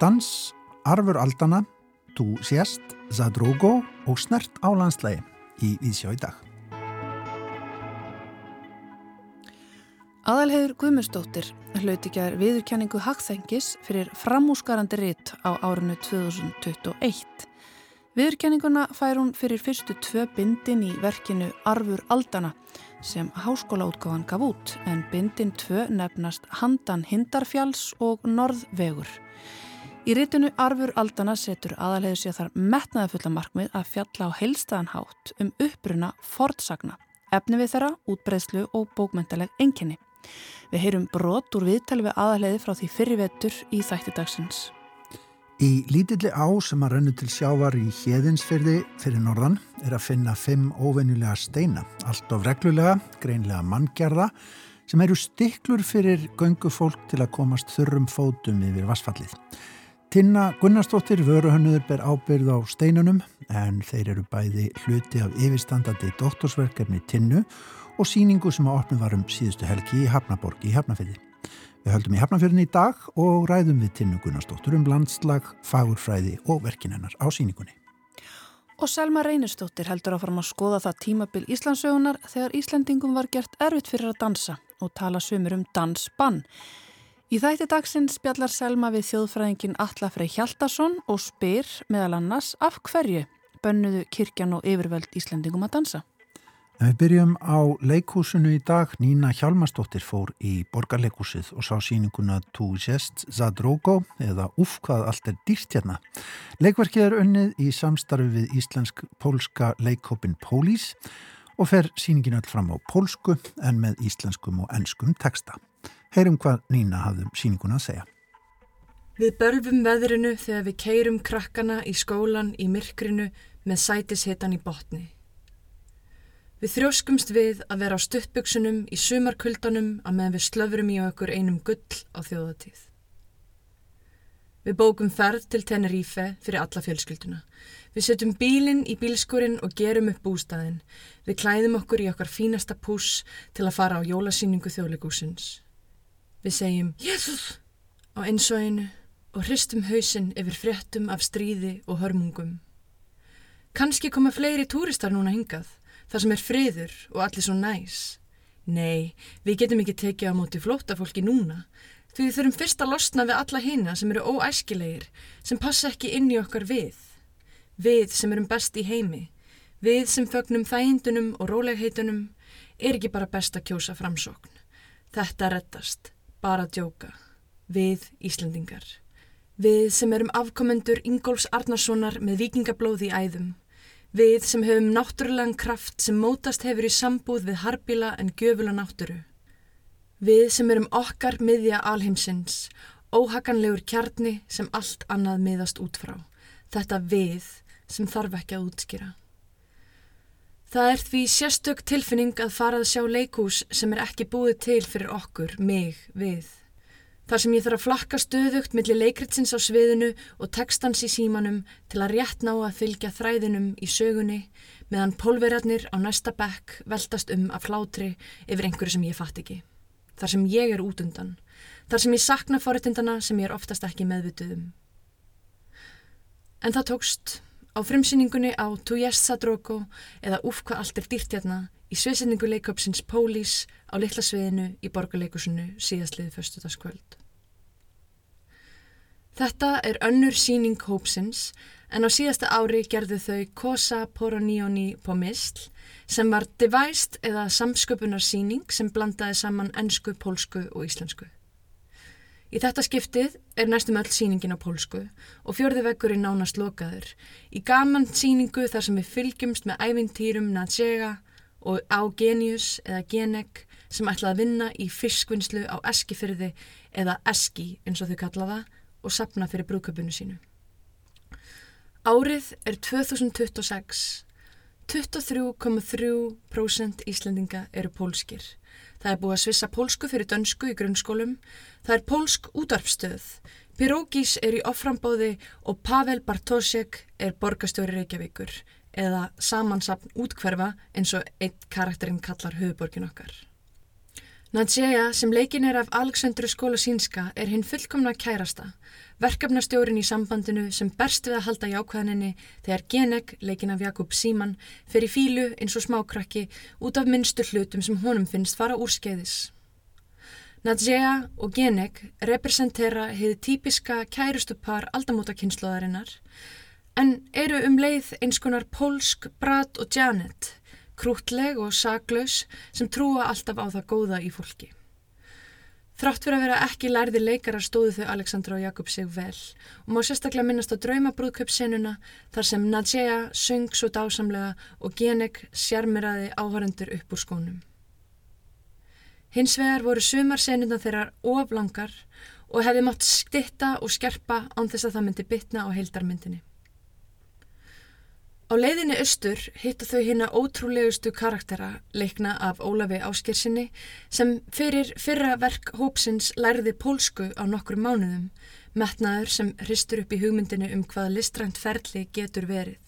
Dans, arfur aldana, tú sést, zadrógó og snert á landslægi í Vísjá í dag. Aðalhegur Guðmundsdóttir hlaut ekki að viðurkenningu hagþengis fyrir framúsgarandi ritt á árinu 2021. Viðurkenninguna fær hún fyrir fyrstu tvö bindin í verkinu Arfur Aldana sem háskólaútgáfan gaf út en bindin tvö nefnast Handan Hindarfjalls og Norðvegur. Í ritinu Arfur Aldana setur aðalhegur sér þar metnaði fulla markmið að fjalla á heilstaðanhátt um uppbruna fortsagna, efni við þeirra, útbreyslu og bókmentaleg enginni. Við heyrum brot úr viðtali við aðaleiði frá því fyrrivetur í þættidagsins. Í lítilli á sem að rennu til sjávar í hjeðinsfyrði fyrir norðan er að finna fimm óvenjulega steina, allt of reglulega, greinlega manngerða, sem eru stiklur fyrir göngufólk til að komast þurrum fótum yfir vassfallið. Tinna Gunnarsdóttir vöruhönnuður ber ábyrð á steinunum en þeir eru bæði hluti af yfirstandandi doktorsverkefni Tinnu og síningu sem að opna varum síðustu helgi í Hafnaborg í Hafnafjörði. Við höldum í Hafnafjörðin í dag og ræðum við Tinnu Gunnarsdóttur um landslag, fagurfræði og verkinennar á síningunni. Og Selma Reynistóttir heldur fara að skoða það tímabil Íslandsögunar þegar Íslandingum var gert erfitt fyrir að dansa og tala sumur um dansbann. Í þætti dagsins spjallar Selma við þjóðfræðingin Allafrei Hjaldarsson og spyr meðal annars af hverju bönnuðu kirkjan og yfirvöld Íslandingum að dansa. Við byrjum á leikhúsinu í dag. Nína Hjalmarsdóttir fór í borgarleikhúsið og sá síninguna Tú sést Zadrogo eða Uff hvað allt er dýrt hérna. Leikverkið er unnið í samstarfi við íslensk-pólska leikhópin Pólís og fer síningin öll fram á pólsku en með íslenskum og ennskum texta. Heyrum hvað Nína hafðum síninguna að segja. Við börfum veðrinu þegar við keirum krakkana í skólan í myrkrinu með sætishitan í botni. Við þrjóskumst við að vera á stuttbyggsunum í sumarkuldanum að meðan við slöfurum í okkur einum gull á þjóðatíð. Við bókum ferð til Tenerife fyrir alla fjölskylduna. Við setjum bílinn í bílskurinn og gerum upp bústæðin. Við klæðum okkur í okkar fínasta pús til að fara á jólasýningu þjóðlegúsins. Við segjum Jésús á einsvæginu og hristum hausinn yfir fréttum af stríði og hörmungum. Kanski koma fleiri túristar núna hingað þar sem er friður og allir svo næs. Nei, við getum ekki tekið á móti flótafólki núna, því við þurfum fyrst að losna við alla hýna sem eru óæskilegir, sem passa ekki inn í okkar við. Við sem erum best í heimi, við sem fögnum þægindunum og rólegheitunum, er ekki bara best að kjósa framsókn. Þetta rettast, bara djóka. Við Íslendingar. Við sem erum afkomendur Ingóls Arnarssonar með vikingablóð í æðum Við sem hefum náttúrulegan kraft sem mótast hefur í sambúð við harbíla en gjöfula náttúru. Við sem erum okkar miðja alheimsins, óhaganlegur kjarni sem allt annað miðast út frá. Þetta við sem þarf ekki að útskýra. Það er því sérstök tilfinning að farað sjá leikús sem er ekki búið til fyrir okkur, mig, við. Þar sem ég þarf að flakka stöðugt millir leikritsins á sviðinu og textans í símanum til að rétt ná að fylgja þræðinum í sögunni meðan pólverjarnir á næsta bekk veltast um að flátri yfir einhverju sem ég fatt ekki. Þar sem ég er út undan. Þar sem ég sakna forutindana sem ég er oftast ekki meðvituð um. En það tókst á frimsýningunni á Tu Jesta Drogo eða Úf hvað allt er dýrt hérna í sviðsendingu leiköpsins Pólís á litla sviðinu í borgarleikusinu síðastliði förstutaskvöld. Þetta er önnur síning hópsins en á síðasta ári gerðu þau Cosa Poronioni Pomistl sem var devæst eða samsköpunarsíning sem blandaði saman ennsku, pólsku og íslensku. Í þetta skiptið er næstum öll síningin á pólsku og fjörði vekkurinn nánast lokaður í gaman síningu þar sem við fylgjumst með ævintýrum Natsega og á Genius eða Genek sem ætlaði að vinna í fiskvinnslu á Eskifyrði eða Eski eins og þau kallaða og sapna fyrir brúköpunum sínu. Árið er 2026. 23,3% Íslandinga eru pólskir. Það er búið að svissa pólsku fyrir dönsku í grunnskólum. Það er pólsk útarpstöð. Pirókis er í offrambóði og Pavel Bartosek er borgastjóri Reykjavíkur eða samansapn útkverfa eins og einn karakterinn kallar höfuborgin okkar. Nadjeja sem leikin er af Aleksandru Skólasínska er hinn fullkomna kærasta, verkefnastjórin í sambandinu sem berst við að halda jákvæðaninni þegar Genek, leikin af Jakob Síman, fer í fílu eins og smákrakki út af minnstu hlutum sem honum finnst fara úr skeiðis. Nadjeja og Genek representera hefði típiska kærustupar aldamótakynnslóðarinnar en eru um leið eins konar Polsk, Brad og Janet krútleg og saklaus sem trúa alltaf á það góða í fólki. Þrátt fyrir að vera ekki lærði leikarar stóðu þau Aleksandra og Jakob sig vel og má sérstaklega minnast á draumabrúðköpssenuna þar sem Nadjeja söng svo dásamlega og Genek sjarmiraði áhörendur upp úr skónum. Hins vegar voru sumarsenuna þeirra oflangar og hefði mátt stitta og skerpa án þess að það myndi bytna á heildarmyndinni. Á leiðinni austur hitta þau hérna ótrúlegustu karaktera leikna af Ólafi Áskirsinni sem fyrir fyrra verk hópsins lærði pólsku á nokkru mánuðum, metnaður sem hristur upp í hugmyndinu um hvað listrænt ferli getur verið.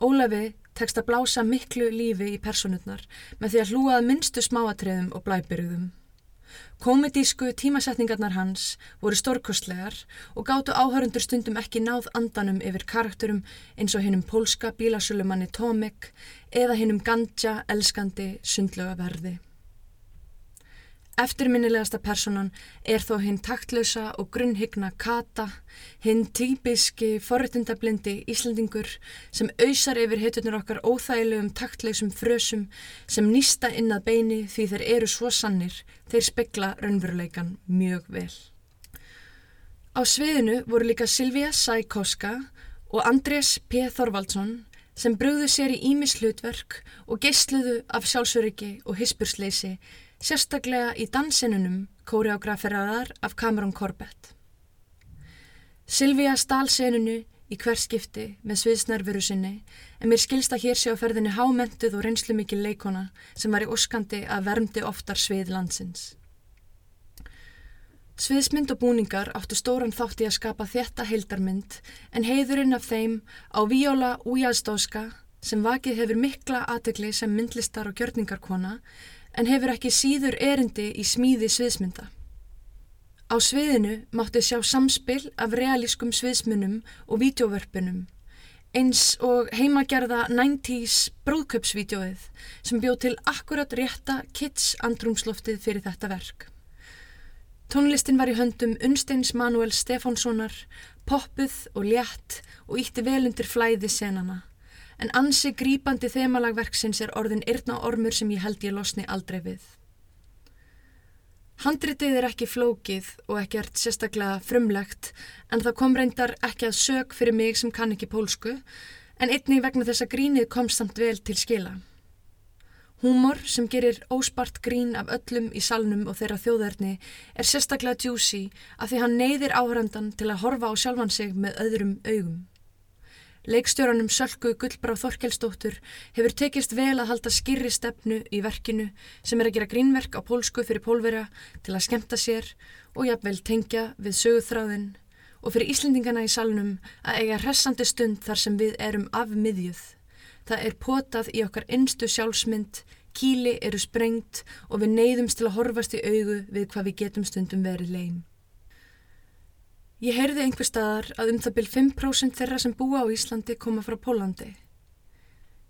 Ólafi tekst að blása miklu lífi í personutnar með því að hlúað minnstu smáatriðum og blæbyrðum. Komedísku tímasetningarnar hans voru stórkostlegar og gáttu áhörundur stundum ekki náð andanum yfir karakterum eins og hinnum pólska bílasölumanni Tomek eða hinnum gandja elskandi sundlega verði. Eftirminnilegasta personan er þó hinn taktlausa og grunnhyggna Kata, hinn típiski forréttindablindi Íslandingur sem auðsar yfir heitunir okkar óþægilegum taktlausum frösum sem nýsta inn að beini því þeir eru svo sannir, þeir spekla raunveruleikan mjög vel. Á sviðinu voru líka Silvija Sækoska og Andrés P. Þorvaldsson sem brúðu sér í ímis hlutverk og geistluðu af sjálfsöryggi og hisbursleysi sérstaklega í dansinunum kóreograferaðar af Cameron Corbett. Silvíja stál senunu í hverskipti með sviðsnervuru sinni en mér skilsta hér sé á ferðinni hámentuð og reynslu mikil leikona sem var í óskandi að vermdi oftar svið landsins. Sviðsmynd og búningar áttu stóran þátt í að skapa þetta heildarmynd en heiðurinn af þeim á Víóla Újastóska sem vakið hefur mikla aðtegli sem myndlistar og gjörningarkona en hefur ekki síður erindi í smíði sviðsmynda. Á sviðinu mátti sjá samspil af realískum sviðsmunum og vídeovörpunum, eins og heimagerða 90's brúðköpsvídeóið sem bjóð til akkurat rétta kids andrumsloftið fyrir þetta verk. Tónlistin var í höndum Unsteins Manuel Stefánssonar, poppuð og létt og ítti vel undir flæði senana en ansi grípandi þemalagverksins er orðin yrna ormur sem ég held ég losni aldrei við. Handritið er ekki flókið og ekki ert sérstaklega frumlegt en það kom reyndar ekki að sög fyrir mig sem kann ekki pólsku en einni vegna þess að grínið kom samt vel til skila. Húmor sem gerir óspart grín af öllum í salnum og þeirra þjóðarni er sérstaklega djúsi af því hann neyðir áhrandan til að horfa á sjálfan sig með öðrum augum. Leikstjóranum Sölku Gullbrá Þorkelsdóttur hefur tekist vel að halda skirri stefnu í verkinu sem er að gera grínverk á pólsku fyrir pólverja til að skemta sér og jafnvel tengja við söguþráðin og fyrir Íslendingana í salnum að eiga hressandi stund þar sem við erum af miðjuð. Það er potað í okkar innstu sjálfsmynd, kíli eru sprengt og við neyðumst til að horfast í augu við hvað við getum stundum verið leim. Ég heyrði einhver staðar að um það byrj 5% þeirra sem búa á Íslandi koma frá Pólandi.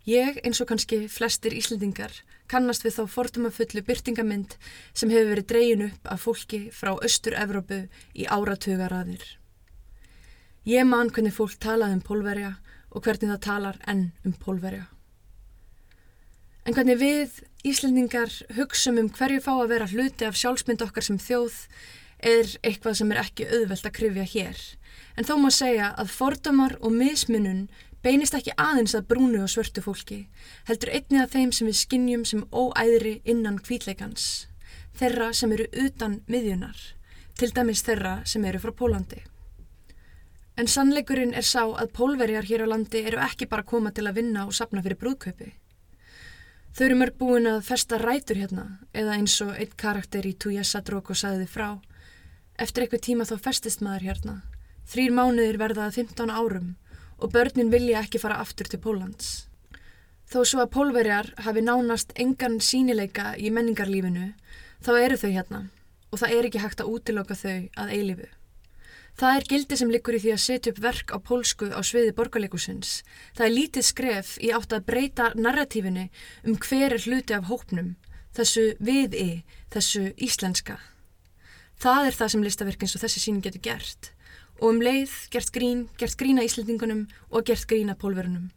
Ég, eins og kannski flestir Íslandingar, kannast við þá fordumafullu byrtingamind sem hefur verið dreyin upp af fólki frá Östur-Evrópu í áratugaraðir. Ég man hvernig fólk talaði um pólverja og hvernig það talar enn um pólverja. En hvernig við, Íslandingar, hugsum um hverju fá að vera hluti af sjálfsmynd okkar sem þjóð er eitthvað sem er ekki auðvelt að krifja hér. En þó má segja að fordamar og mismunun beinist ekki aðeins að brúnu og svörtu fólki, heldur einni af þeim sem við skinnjum sem óæðri innan kvítleikans, þeirra sem eru utan miðjunar, til dæmis þeirra sem eru frá Pólandi. En sannleikurinn er sá að pólverjar hér á landi eru ekki bara koma til að vinna og sapna fyrir brúðkaupi. Þau eru mörg búin að festa rætur hérna, eða eins og eitt karakter í Tújessa Dróko sagði frá, Eftir eitthvað tíma þá festist maður hérna. Þrýr mánuðir verðað 15 árum og börnin vilja ekki fara aftur til Pólans. Þó svo að pólverjar hafi nánast engan sínileika í menningarlífinu, þá eru þau hérna og það er ekki hægt að útiloka þau að eilifu. Það er gildi sem likur í því að setja upp verk á pólsku á sviði borgarleikusins. Það er lítið skref í átt að breyta narratífinni um hver er hluti af hópnum, þessu við-i, þessu íslenska. Það er það sem listaverkins og þessi síning getur gert og um leið gert grín, gert grína íslendingunum og gert grína pólverunum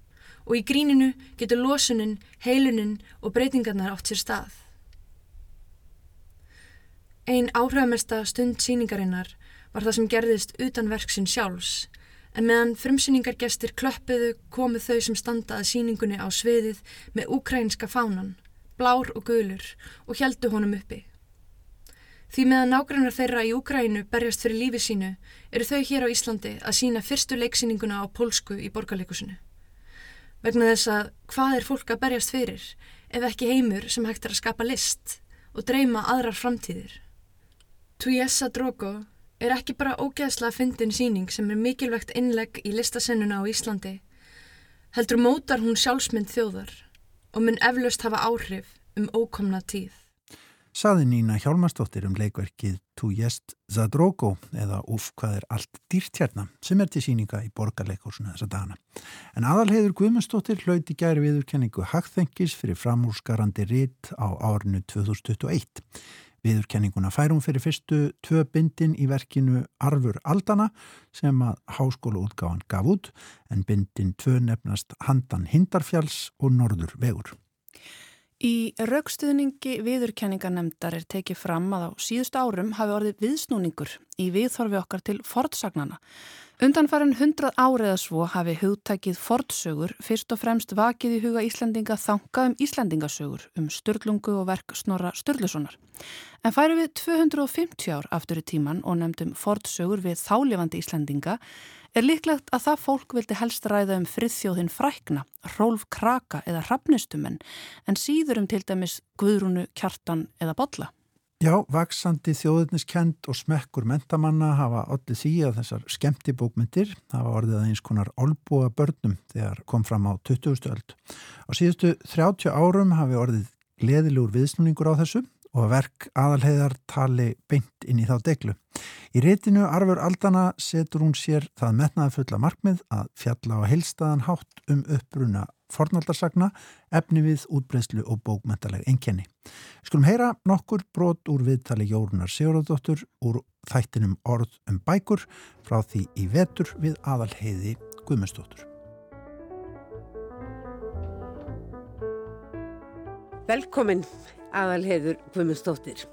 og í gríninu getur losunin, heiluninn og breytingarnar átt sér stað. Einn áhrifamesta stund síningarinnar var það sem gerðist utan verksinn sjálfs, en meðan frumsýningargestir klöppuðu komu þau sem standaði síningunni á sviðið með ukrainska fánan, blár og gulur, og heldu honum uppi. Því meðan nágrannar þeirra í Úkrænu berjast fyrir lífi sínu eru þau hér á Íslandi að sína fyrstu leiksýninguna á pólsku í borgarleikusinu vegna þess að hvað er fólk að berjast fyrir ef ekki heimur sem hægt er að skapa list og dreyma aðrar framtíðir. Tuyessa Drogo er ekki bara ógeðslega fyndin síning sem er mikilvægt innlegg í listasennuna á Íslandi, heldur mótar hún sjálfsmynd þjóðar og mun eflaust hafa áhrif um ókomna tíð saði Nína Hjálmarsdóttir um leikverkið Tu jest Zadrogo eða Uff hvað er allt dýrt hérna sem er til síninga í borgarleikursuna þessa dana. En aðalheiður Guðmundsdóttir hlauti gæri viðurkenningu Hagþengis fyrir framúrskarandi ritt á árinu 2021. Viðurkenninguna færum fyrir fyrstu tvö bindin í verkinu Arfur Aldana sem að háskólaútgáðan gaf út en bindin tvö nefnast Handan Hindarfjalls og Norður Vegur. Í raukstuðningi viðurkenningarnemdar er tekið fram að á síðust árum hafi orðið viðsnúningur í viðþorfi okkar til fortsagnana. Undanfærin hundrað áriða svo hafi hugtækið fortsögur fyrst og fremst vakið í huga Íslandinga þangað um Íslandingasögur um störlungu og verk Snorra Sturlusonar. En færi við 250 ár aftur í tíman og nefndum fortsögur við þálefandi Íslandinga er líklegt að það fólk vildi helst ræða um friðþjóðin frækna, rólf kraka eða rafnistumenn en síður um til dæmis guðrúnu, kjartan eða bolla. Já, vaksandi þjóðuniskend og smekkur mentamanna hafa allir því að þessar skemmti bókmyndir hafa orðið að eins konar olbúa börnum þegar kom fram á 20. öld. Á síðustu 30 árum hafi orðið gleðilegur viðsnúningur á þessu og verk aðalheiðar tali beint inn í þá deglu. Í rétinu Arfur Aldana setur hún sér það metnaði fulla markmið að fjalla á heilstaðan hátt um uppbruna fornaldarsagna, efni við útbreyslu og bókmentaleg enkenni. Skulum heyra nokkur brot úr viðtali Jórunar Sigurðardóttur úr þættinum Orð um bækur frá því í vetur við aðalheiði Guðmundsdóttur. Velkomin aðalheiður Guðmundsdóttir.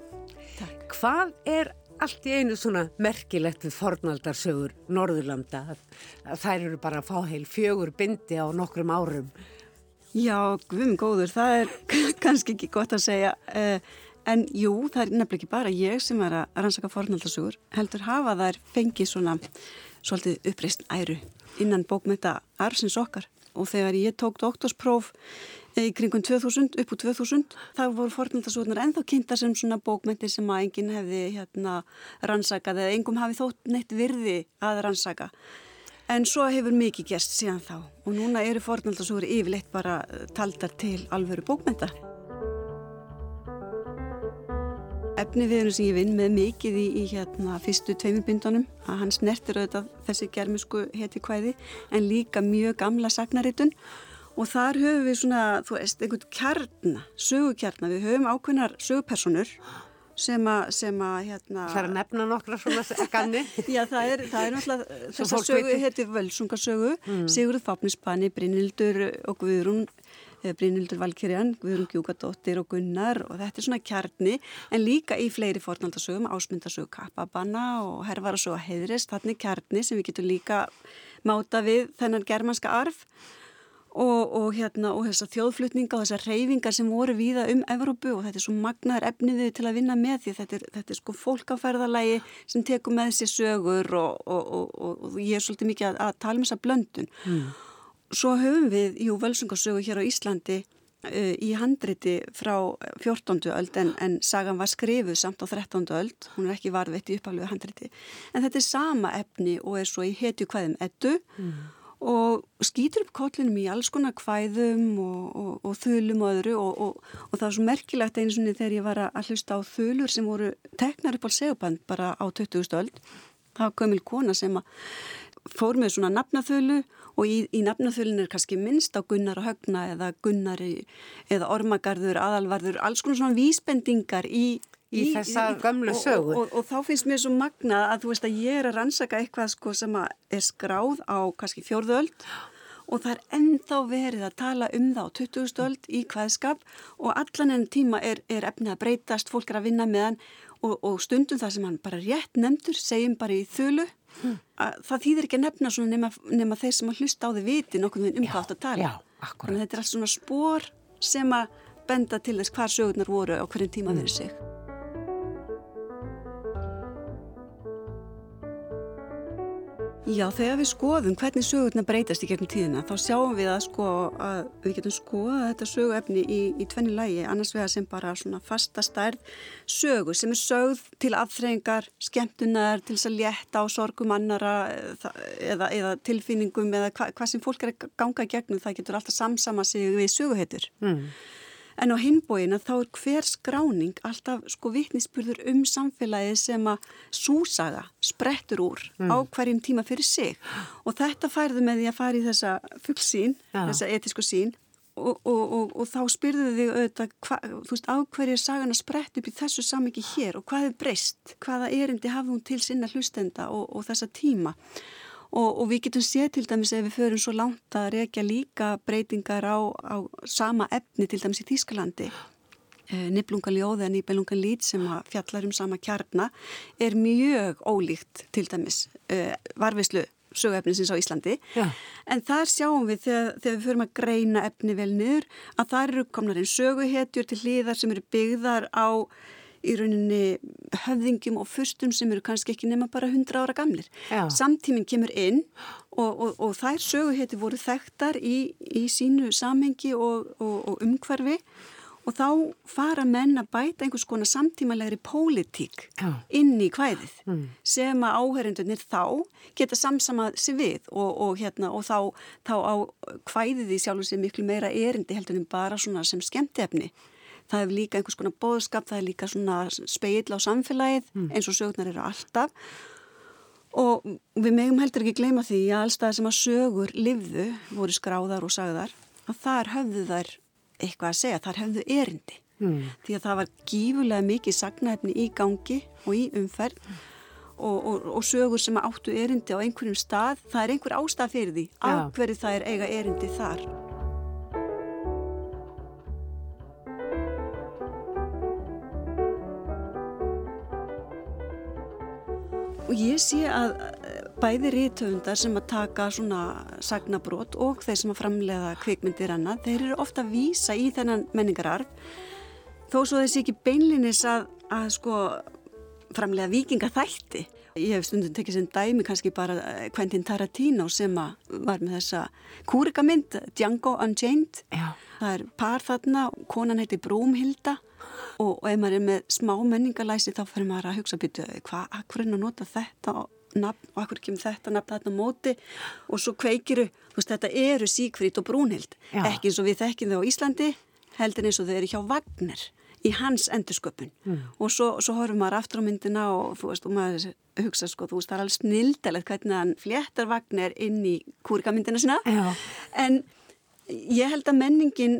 Takk. Hvað er allt í einu svona merkilegt við fornaldarsögur Norðurlanda að, að þær eru bara að fá heil fjögur bindi á nokkrum árum? Já, Guðmund góður, það er kannski ekki gott að segja uh, en jú, það er nefnilega ekki bara ég sem er að rannsaka fornaldarsögur heldur hafa þær fengið svona svolítið uppreist æru innan bókmynda arfsins okkar og þegar ég tók doktorspróf í kringum 2000, upp úr 2000 þá voru fornaldasóknar ennþá kynnta sem svona bókmyndir sem að enginn hefði hérna rannsakað eða engum hafi þótt neitt virði að rannsaka. En svo hefur mikið gerst síðan þá og núna eru fornaldasóknar yfirleitt bara eh, taldar til alvöru bókmynda Efni við erum sem ég vinn með mikið í, í hérna, fyrstu tveimirbindunum að hans nertir auðvitað þessi germisku heti kvæði en líka mjög gamla sagnaritun og þar höfum við svona, þú veist, einhvern kjarna, sögukjarna, við höfum ákveðnar sögupersonur sem að, sem að, hérna... Það er að nefna nokkra svona ganni. Já, það er, það er náttúrulega, þess að sögu heiti Völsungasögu, mm. Sigurður Fápnispanni, Brynildur og Guðrún, eh, Brynildur Valkyrjan, Guðrún Gjúkadóttir og Gunnar. Og þetta er svona kjarni, en líka í fleiri fornaldasögum, ásmyndasögu Kappabanna og hervarasögu Heidris, þarna er kjarni sem við getum líka máta við þennan germanska arf og, og, hérna, og þessar þjóðflutninga og þessar reyfingar sem voru víða um Evrópu og þetta er svo magnar efniðið til að vinna með því þetta er, þetta er sko fólkaferðalagi sem tekur með sér sögur og, og ég er svolítið mikið að, að tala um þessa blöndun. Mm. Svo höfum við, jú, völsungarsögu hér á Íslandi uh, í handriti frá 14. öld en, en sagan var skrifuð samt á 13. öld, hún er ekki varðveitt í uppaflögu handriti, en þetta er sama efni og er svo í hetju hvaðum ettu mm og skýtur upp kollinum í alls konar kvæðum og, og, og þulum og öðru og, og það var svo merkilegt eins og þegar ég var að hlusta á þulur sem voru teknar upp á seguband bara á 20. stöld það var gömul kona sem fór með svona nafnaþölu og í, í nafnaþölun er kannski minnst á Gunnar og Högna eða Gunnar eða Ormagarður, Aðalvarður, alls konar svona vísbendingar í í þessa gamlu sögu. Og, og, og þá finnst mér svo magna að þú veist að ég er að rannsaka eitthvað sko sem er skráð á kannski fjórðöld og það er ennþá verið að tala um það á 20. öld í hvaðskap og allan enn tíma er, er efnið að breytast, fólk er að vinna með hann og, og stundum það sem hann bara rétt nefndur, segjum bara í þölu, hmm. það þýðir ekki að nefna svona nema, nema þeir sem að hlusta á því viti nokkuð um hvað að tala. Já, Þannig að þetta er allt svona spór sem að benda til þess hvað sögurnar voru á hverjum tíma verið sig. Já, þegar við skoðum hvernig sögurnar breytast í gegnum tíðina þá sjáum við að, sko, að við getum skoða þetta söguefni í, í tvenni lægi annars vegar sem bara svona fasta stærð sögu sem er sögð til aðþrengar, skemmtunar til þess að létta á sorgum annara eða, eða tilfinningum eða hva, hvað sem fólk er að ganga gegnum það getur alltaf samsama sig við söguhettur. Mm. En á hinbóin að þá er hver skráning alltaf sko vittnisspurður um samfélagið sem að súsaga sprettur úr mm. á hverjum tíma fyrir sig og þetta færðu með því að fara í þessa fullsín, ja. þessa etisku sín og, og, og, og þá spyrðu þig auðvitað, hva, þú veist, á hverju er sagan að sprett upp í þessu samiki hér og hvað er breyst, hvaða erindi hafði hún til sinna hlustenda og þessa tíma Og, og við getum séð til dæmis ef við förum svo langt að reykja líka breytingar á, á sama efni til dæmis í Þýskalandi. Eh, Niblungaljóði en Nýbelungalít sem fjallar um sama kjarna er mjög ólíkt til dæmis eh, varfislu söguefninsins á Íslandi. Já. En þar sjáum við þegar, þegar við förum að greina efni vel niður að það eru komnar einn söguhetjur til hlýðar sem eru byggðar á í rauninni höfðingjum og fyrstum sem eru kannski ekki nema bara 100 ára gamlir. Já. Samtíminn kemur inn og, og, og þær söguheti voru þekktar í, í sínu samhengi og, og umhverfi og þá fara menn að bæta einhvers konar samtímalegri pólitík Já. inn í hvæðið mm. sem að áherendunir þá geta samsamað sér við og hérna, þá, þá á hvæðið í sjálf og sér miklu meira erindi heldur en bara sem skemmtefni það er líka einhvers konar bóðskap, það er líka svona speill á samfélagið mm. eins og sögurnar eru alltaf og við megum heldur ekki gleyma því að allstað sem að sögur livðu voru skráðar og sagðar að þar höfðu þær eitthvað að segja, þar höfðu erindi mm. því að það var gífulega mikið sagnæfni í gangi og í umferð mm. og, og, og sögur sem áttu erindi á einhverjum stað, það er einhver ástað fyrir því, ja. af hverju það er eiga erindi þar Og ég sé að eh, bæði rítöfundar sem að taka svona sagnabrót og þeir sem að framlega kvikmyndir annað, þeir eru ofta að vísa í þennan menningararf þó svo þessi ekki beinlinis að, að sko framlega vikingaþætti. Ég hef stundum tekið sem dæmi kannski bara eh, Quentin Tarantino sem var með þessa kúrikamynd Django Unchained. Já. Það er par þarna, konan heiti Brúmhilda og, og ef maður er með smá menningalæsi þá fyrir maður að hugsa býtu hvað, hvað er að nota þetta nafn og hvað kemur þetta nafn þarna móti og svo kveikiru, þú veist þetta eru Síkfrít og Brúnhild, Já. ekki eins og við þekkjum þau á Íslandi, heldur eins og þau eru hjá Vagner í hans endursköpun mm. og svo, svo horfum maður aftur á myndina og þú veist og maður hugsa sko, þú veist það er alveg snildalegt hvernig hann fléttar Vagner inn í kúrikamyndina sinna Já. en ég held að menningin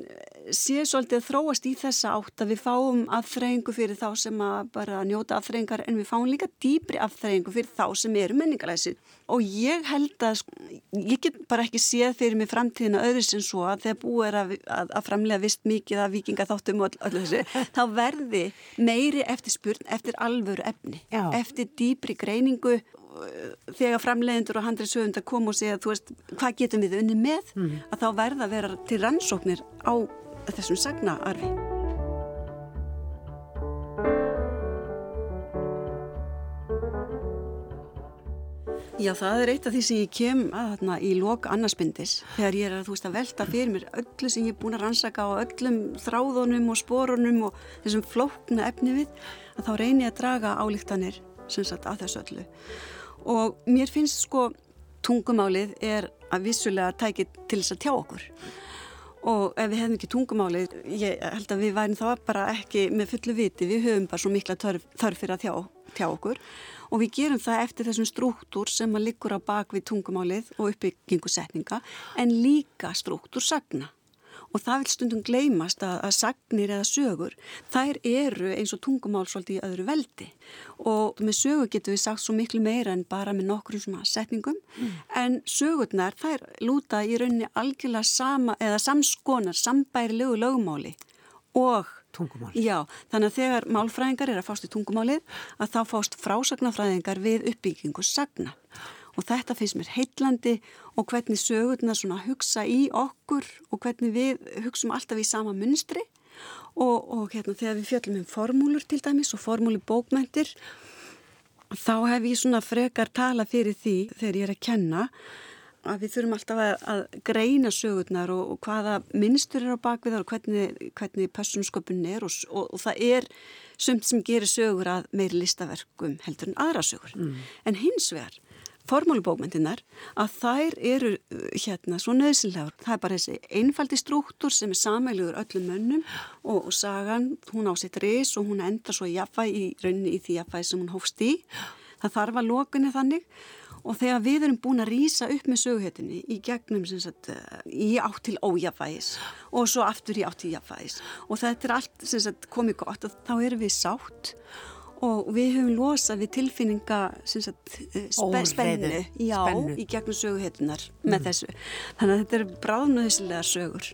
sé svolítið að þróast í þessa átt að við fáum aðþreyingu fyrir þá sem að bara njóta aðþreyingar en við fáum líka dýbri aðþreyingu fyrir þá sem eru menningalæsir og ég held að ég get bara ekki séð fyrir mig framtíðina öðru sem svo að þegar búið er að, að, að framlega vist mikið að vikinga þáttum og öllu þessu þá verði meiri eftir spurn eftir alvöru efni, Já. eftir dýbri greiningu þegar framleiðendur og handriðsöfundar kom og segja þú veist, hvað getum við unni með mm. að þá verða að vera til rannsóknir á þessum sagnaarfi. Já, það er eitt af því sem ég kem að þarna í loka annarspindis þegar ég er að, veist, að velta fyrir mér öllu sem ég er búin að rannsaka á öllum þráðunum og sporunum og þessum flókna efni við að þá reynir ég að draga álíktanir sem sagt að þessu öllu og mér finnst sko tungumálið er að vissulega tækið til þess að tjá okkur og ef við hefðum ekki tungumálið, ég held að við værim þá bara ekki með fullu viti, við höfum bara svo mikla þörf, þörf fyrir að tjá, tjá okkur. Og við gerum það eftir þessum struktúr sem að liggur á bak við tungumálið og uppbyggingu setninga en líka struktúr sagna og það vil stundum gleymast að, að sagnir eða sögur, þær eru eins og tungumál svolítið í öðru veldi og með sögur getur við sagt svo miklu meira en bara með nokkrum svona setningum mm. en sögurnar þær lúta í rauninni algjörlega sama eða samskonar, sambærilegu lögumáli og Tungumál. Já, þannig að þegar málfræðingar er að fást í tungumálið að þá fást frásagnafræðingar við uppbyggingu sagna og þetta finnst mér heitlandi og hvernig sögurna svona hugsa í okkur og hvernig við hugsum alltaf í sama munstri og, og hérna þegar við fjöllum um formúlur til dæmis og formúli bókmæntir þá hef ég svona frekar tala fyrir því þegar ég er að kenna að við þurfum alltaf að, að greina sögurnar og, og hvaða minnstur er á bakviðar og hvernig, hvernig persónsköpun er og, og, og það er sumt sem gerir sögur að meiri listaverkum heldur en aðra sögur. Mm. En hins vegar formálubókmyndinar að þær eru uh, hérna svo nöðsynlegar. Það er bara þessi einfaldi struktúr sem er samæluður öllum mönnum og, og sagan, hún á sitt reys og hún endar svo jafnvæg í rauninni í því jafnvæg sem hún hófst í. Það þarf að lokunni þannig og þegar við erum búin að rýsa upp með söguhetinni í gegnum sagt, uh, í átt til ójafvægis og svo aftur í átt til jafnvægis og þetta er allt sagt, komið gott og þá erum við sátt og við höfum losað við tilfinninga sagt, eh, spe, spennu, já, spennu í gegnum söguhetunar mm. með þessu. Þannig að þetta er bráðnöðslega sögur.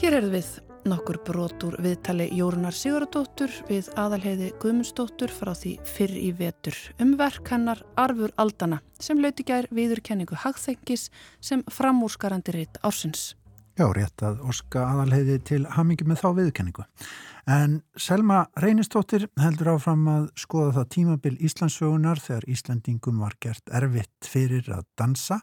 Hér er við nokkur brotur viðtali Jórunar Siguradóttur við aðalheiði Guðmundsdóttur frá því fyrr í vetur um verk hennar Arfur Aldana sem lauti gær viðurkenningu hagþengis sem framúrskarandi ritt ársins. Já, rétt að Óska aðalheiði til hamingi með þá viðkenningu. En Selma Reynistóttir heldur áfram að skoða það tímabil Íslandsögunar þegar Íslandingum var gert erfitt fyrir að dansa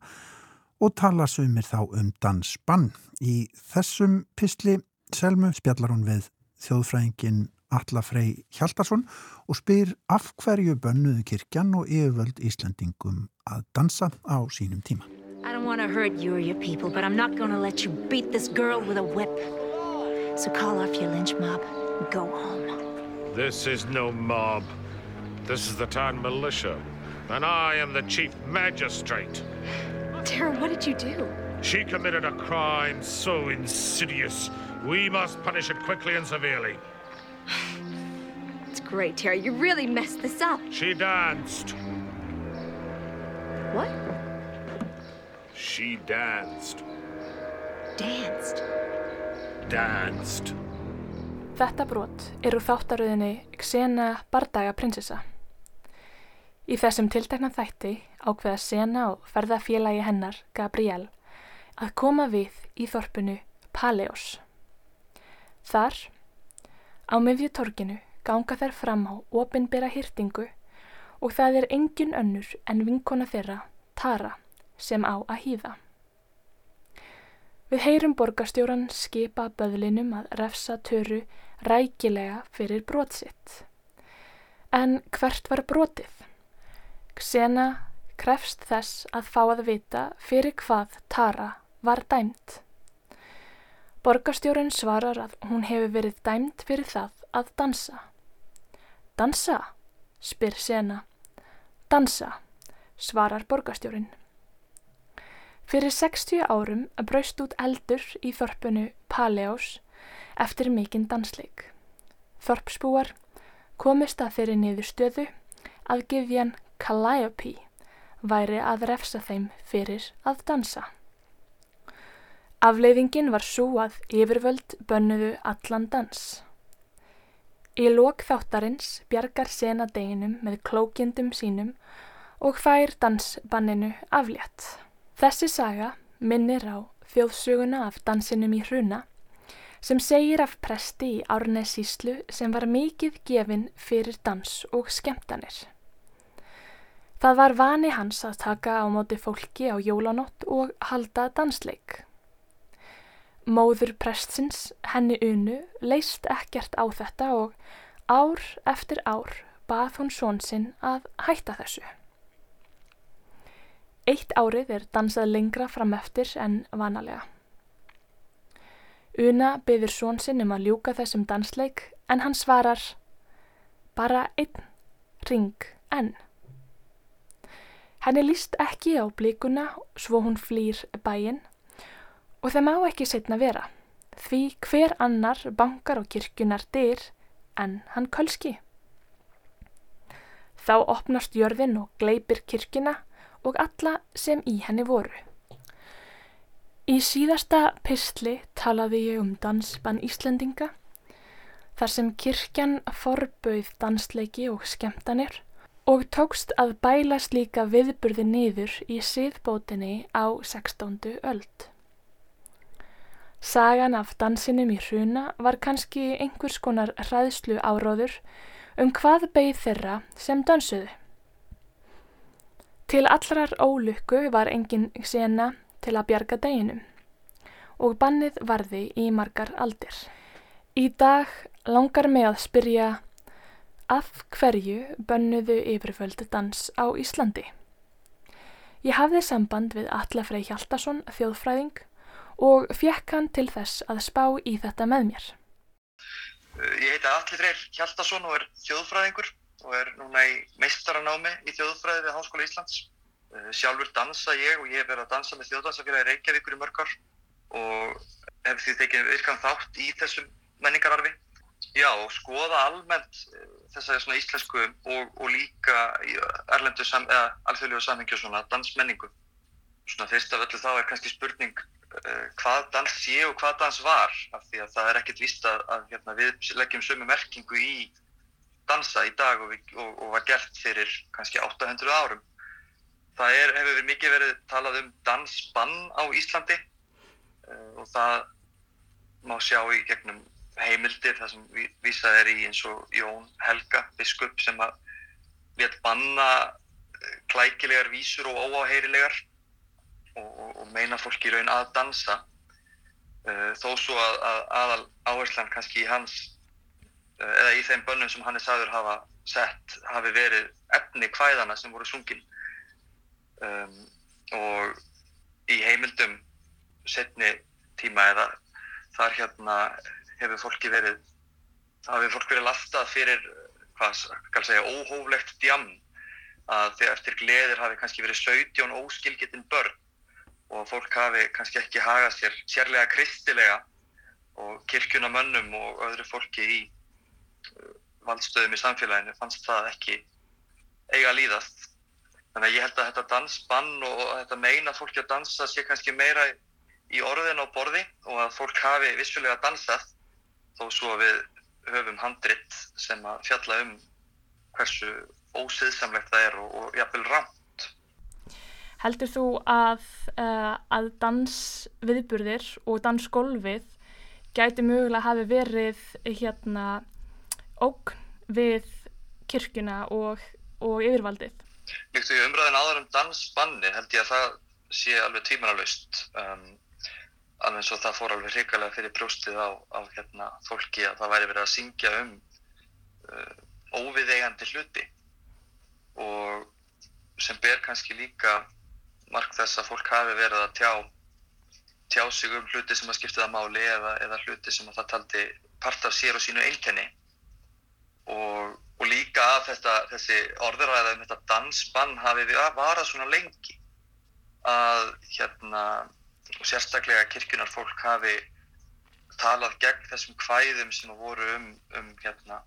og tala sumir þá um dansbann. Í þessum pysli Selmu spjallar hún við þjóðfræðingin Alla Frey Hjaldarsson og spyr af hverju bönnuðu kirkjan og yfirvöld Íslandingum að dansa á sínum tíma. I don't want to hurt you or your people, but I'm not going to let you beat this girl with a whip. So call off your lynch mob and go home. This is no mob. This is the town militia, and I am the chief magistrate. Tara, what did you do? She committed a crime so insidious. We must punish it quickly and severely. It's great, Tara. You really messed this up. She danced. What? She danced. Danced? Danced. Þetta brot eru þáttaröðinni Xena Bardaga prinsessa. Í þessum tiltekna þætti ákveða Sena og ferðafélagi hennar, Gabriel, að koma við í þorpunu Paleos. Þar, á miðjutorkinu, ganga þær fram á opinbera hýrtingu og það er engin önnur en vinkona þeirra, Tara sem á að hýða. Við heyrum borgastjóran skipa böðlinum að refsa töru rækilega fyrir brotsitt. En hvert var brotið? Xena krefst þess að fá að vita fyrir hvað Tara var dæmt. Borgastjóran svarar að hún hefur verið dæmt fyrir það að dansa. Dansa? spyr Sena. Dansa, svarar borgastjórin. Fyrir 60 árum braust út eldur í þorpunu Paleós eftir mikinn dansleik. Þorpsbúar komist að þeirri niður stöðu að gefjan Calliope væri að refsa þeim fyrir að dansa. Afleiðingin var svo að yfirvöld bönnuðu allan dans. Í lok þáttarins bjargar sena deginum með klókjendum sínum og fær dansbanninu aflétt. Þessi saga minnir á þjóðsöguna af dansinum í hruna sem segir af presti í Árnessíslu sem var mikið gefinn fyrir dans og skemmtanir. Það var vani hans að taka á móti fólki á jólanótt og halda dansleik. Móður prestsins, henni unu, leist ekkert á þetta og ár eftir ár bað hún són sinn að hætta þessu. Eitt árið er dansað lengra fram eftir en vanalega. Una byður són sinn um að ljúka þessum dansleik en hann svarar bara einn ring enn. Henni líst ekki á blíkuna svo hún flýr bæinn og það má ekki setna vera því hver annar bankar á kirkjunar dyr en hann kölski. Þá opnast jörðin og gleipir kirkina og alla sem í henni voru. Í síðasta pistli talaði ég um dansbann Íslendinga þar sem kirkjan forbauð dansleiki og skemtanir og tókst að bæla slíka viðburði niður í síðbótinni á 16. öld. Sagan af dansinum í hruna var kannski einhvers konar hræðslu áróður um hvað beigð þeirra sem dansuðu. Til allrar ólukku var engin sena til að bjarga deginum og bannið varði í margar aldir. Í dag langar mig að spyrja af hverju bönnuðu yfirföldu dans á Íslandi. Ég hafði samband við Alla Frey Hjaltarsson, þjóðfræðing og fekk hann til þess að spá í þetta með mér. Ég heiti Alli Freyr Hjaldarsson og er þjóðfræðingur og er núna í meistaranámi í þjóðfræði við Háskóla Íslands. Eh, sjálfur dansa ég og ég hef verið að dansa með þjóðdansafélagi Reykjavíkur í mörgar og hef því tekið virkan þátt í þessum menningararfi. Já, og skoða almennt eh, þessari svona íslensku og, og líka erlendu sam, eða alþjóðlegu samhengju svona dansmenningu. Svona fyrst af öllu þá er kannski spurning uh, hvað dans sé og hvað dans var af því að það er ekkert víst að, að hérna, við leggjum sömu merkingu í dansa í dag og, og, og var gert fyrir kannski 800 árum. Það er, hefur verið mikið verið talað um dansbann á Íslandi uh, og það má sjá í gegnum heimildir þar sem vísað er í eins og Jón Helga, biskup sem að let banna eh, klækilegar vísur og óáheyrilegar og, og, meina fólki raun að dansa uh, þó svo að, að aðal áherslan kannski í hans eða í þeim bönnum sem hann er sagður hafa sett hafi verið efni kvæðana sem voru sungin. Um, og í heimildum setni tíma eða þar hérna hefur fólki verið hafi fólk verið laftað fyrir hvað skal segja óhóflegt djam að þegar eftir gleðir hafi kannski verið 17 óskilgetinn börn og fólk hafi kannski ekki hagað sér sérlega kristilega og kirkjunamönnum og öðru fólki í valdstöðum í samfélaginu fannst það ekki eiga að líðast. Þannig að ég held að þetta dansbann og þetta meina fólki að dansa sé kannski meira í orðin og borði og að fólk hafi vissulega dansað þó svo að við höfum handrit sem að fjalla um hversu ósiðsamlegt það er og, og jafnvel rámt. Heldur þú að, uh, að dansviðburðir og dansgólfið gæti mögulega hafi verið hérna ógn við kirkuna og, og yfirvaldið? Líkt og í umræðin áður um dansbanni held ég að það sé alveg tímanalust. Um, alveg eins og það fór alveg hrikalega fyrir brjóstið á, á hérna, fólki að það væri verið að syngja um uh, óviðeigandi hluti og sem ber kannski líka mark þess að fólk hafi verið að tjá, tjá sig um hluti sem að skipta það máli eða, eða hluti sem að það taldi part af sér og sínu einkenni og, og líka að þetta, þessi orðuræða um þetta dansbann hafi við að vara svona lengi að hérna og sérstaklega kirkjunar fólk hafi talað gegn þessum hvæðum sem voru um, um hérna,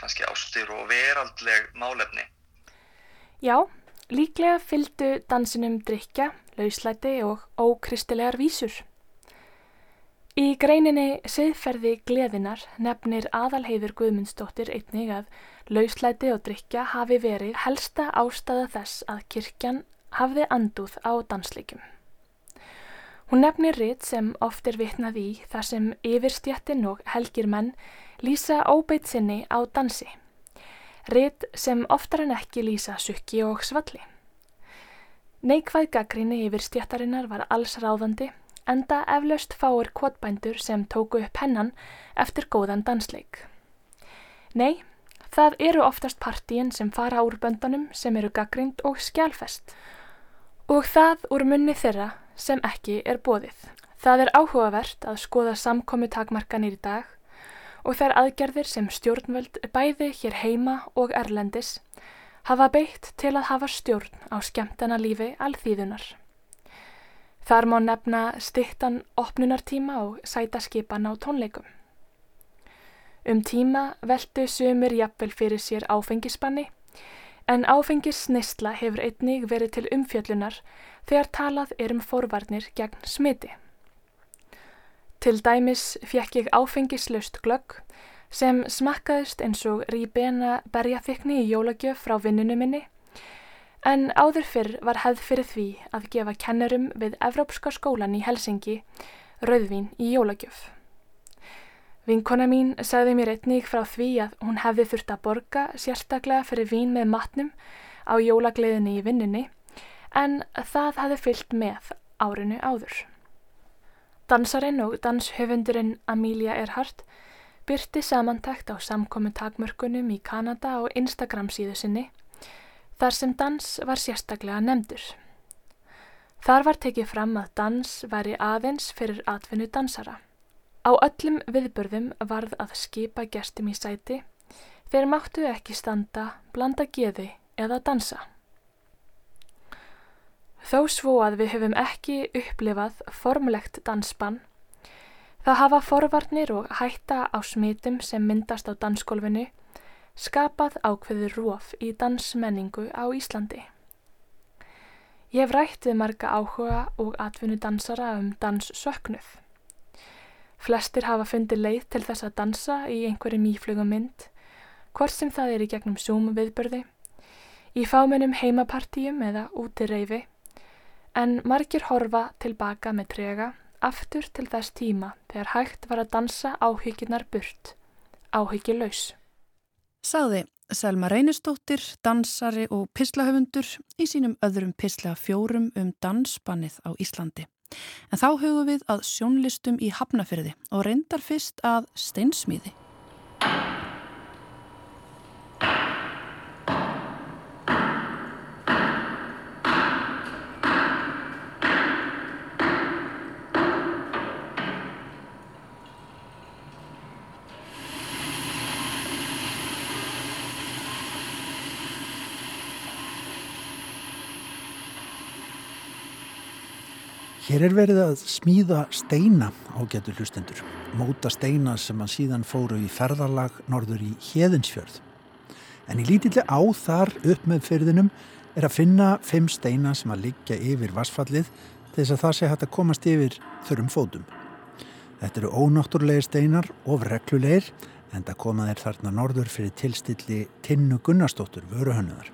kannski ástur og veraldleg málefni. Já, Líklega fylgdu dansinum drikja, lauslæti og ókristilegar vísur. Í greininni Siðferði gleðinar nefnir aðalheiður Guðmundsdóttir einnig að lauslæti og drikja hafi verið helsta ástæða þess að kirkjan hafði anduð á dansleikum. Hún nefnir ritt sem oft er vitnað í þar sem yfirstjættin og helgir menn lýsa óbeitt sinni á dansi. Ritt sem oftar en ekki lýsa sukki og svalli. Neikvæð gaggrinni yfir stjættarinnar var alls ráðandi enda eflaust fáir kvotbændur sem tóku upp hennan eftir góðan dansleik. Nei, Það eru oftast partíin sem fara úr böndunum sem eru gaggrind og skjálfest og það úr munni þeirra sem ekki er bóðið. Það er áhugavert að skoða samkomi takmarkanir í dag og þær aðgerðir sem stjórnvöld bæði hér heima og erlendis hafa beitt til að hafa stjórn á skemmtana lífi alþýðunar. Þar má nefna stittan opnunartíma og sætaskipan á tónleikum. Um tíma veldu sumir jafnvel fyrir sér áfengisbanni en áfengisnistla hefur einnig verið til umfjöllunar þegar talað er um forvarnir gegn smiti. Til dæmis fjekk ég áfengislaust glögg sem smakkaðist eins og ríbena berjaþykni í jólagjöf frá vinninu minni en áður fyrr var hefð fyrir því að gefa kennurum við Evrópska skólan í Helsingi rauðvín í jólagjöf. Vinkona mín sagði mér einnig frá því að hún hefði þurft að borga sérstaklega fyrir vín með matnum á jólagleðinni í vinnunni en það hefði fyllt með árinu áður. Dansarinn og danshöfundurinn Amelia Earhart byrti samantækt á samkomi takmörkunum í Kanada og Instagram síðu sinni þar sem dans var sérstaklega nefndur. Þar var tekið fram að dans væri aðeins fyrir atvinnu dansara. Á öllum viðbörðum varð að skipa gestum í sæti þeir máttu ekki standa, blanda geði eða dansa. Þó svo að við höfum ekki upplifað formlegt dansbann, það hafa forvarnir og hætta á smitum sem myndast á dansgólfinu skapað ákveður róf í dansmenningu á Íslandi. Ég hef rætt við marga áhuga og atvinnu dansara um danssöknuð. Flestir hafa fundið leið til þess að dansa í einhverjum íflugum mynd, hvort sem það er í gegnum Zoom viðbörði, í fámennum heimapartíum eða úti reyfi, en margir horfa tilbaka með trega aftur til þess tíma þegar hægt var að dansa áhyggjunar burt, áhyggjuleus. Sáði Selma Reynistóttir, dansari og pislahöfundur í sínum öðrum pisla fjórum um dansbannið á Íslandi. En þá hugum við að sjónlistum í Hafnafyrði og reyndar fyrst að steinsmíði. Hér er verið að smíða steina á getur hlustendur, móta steina sem að síðan fóru í ferðarlag norður í Hjeðinsfjörð. En í lítilli á þar upp með fyrðinum er að finna fimm steina sem að liggja yfir vassfallið þess að það sé hægt að komast yfir þörrum fótum. Þetta eru ónáttúrlega steinar og reglulegir en það komaðir þarna norður fyrir tilstilli Tinnu Gunnarsdóttur, vöruhönnuðar.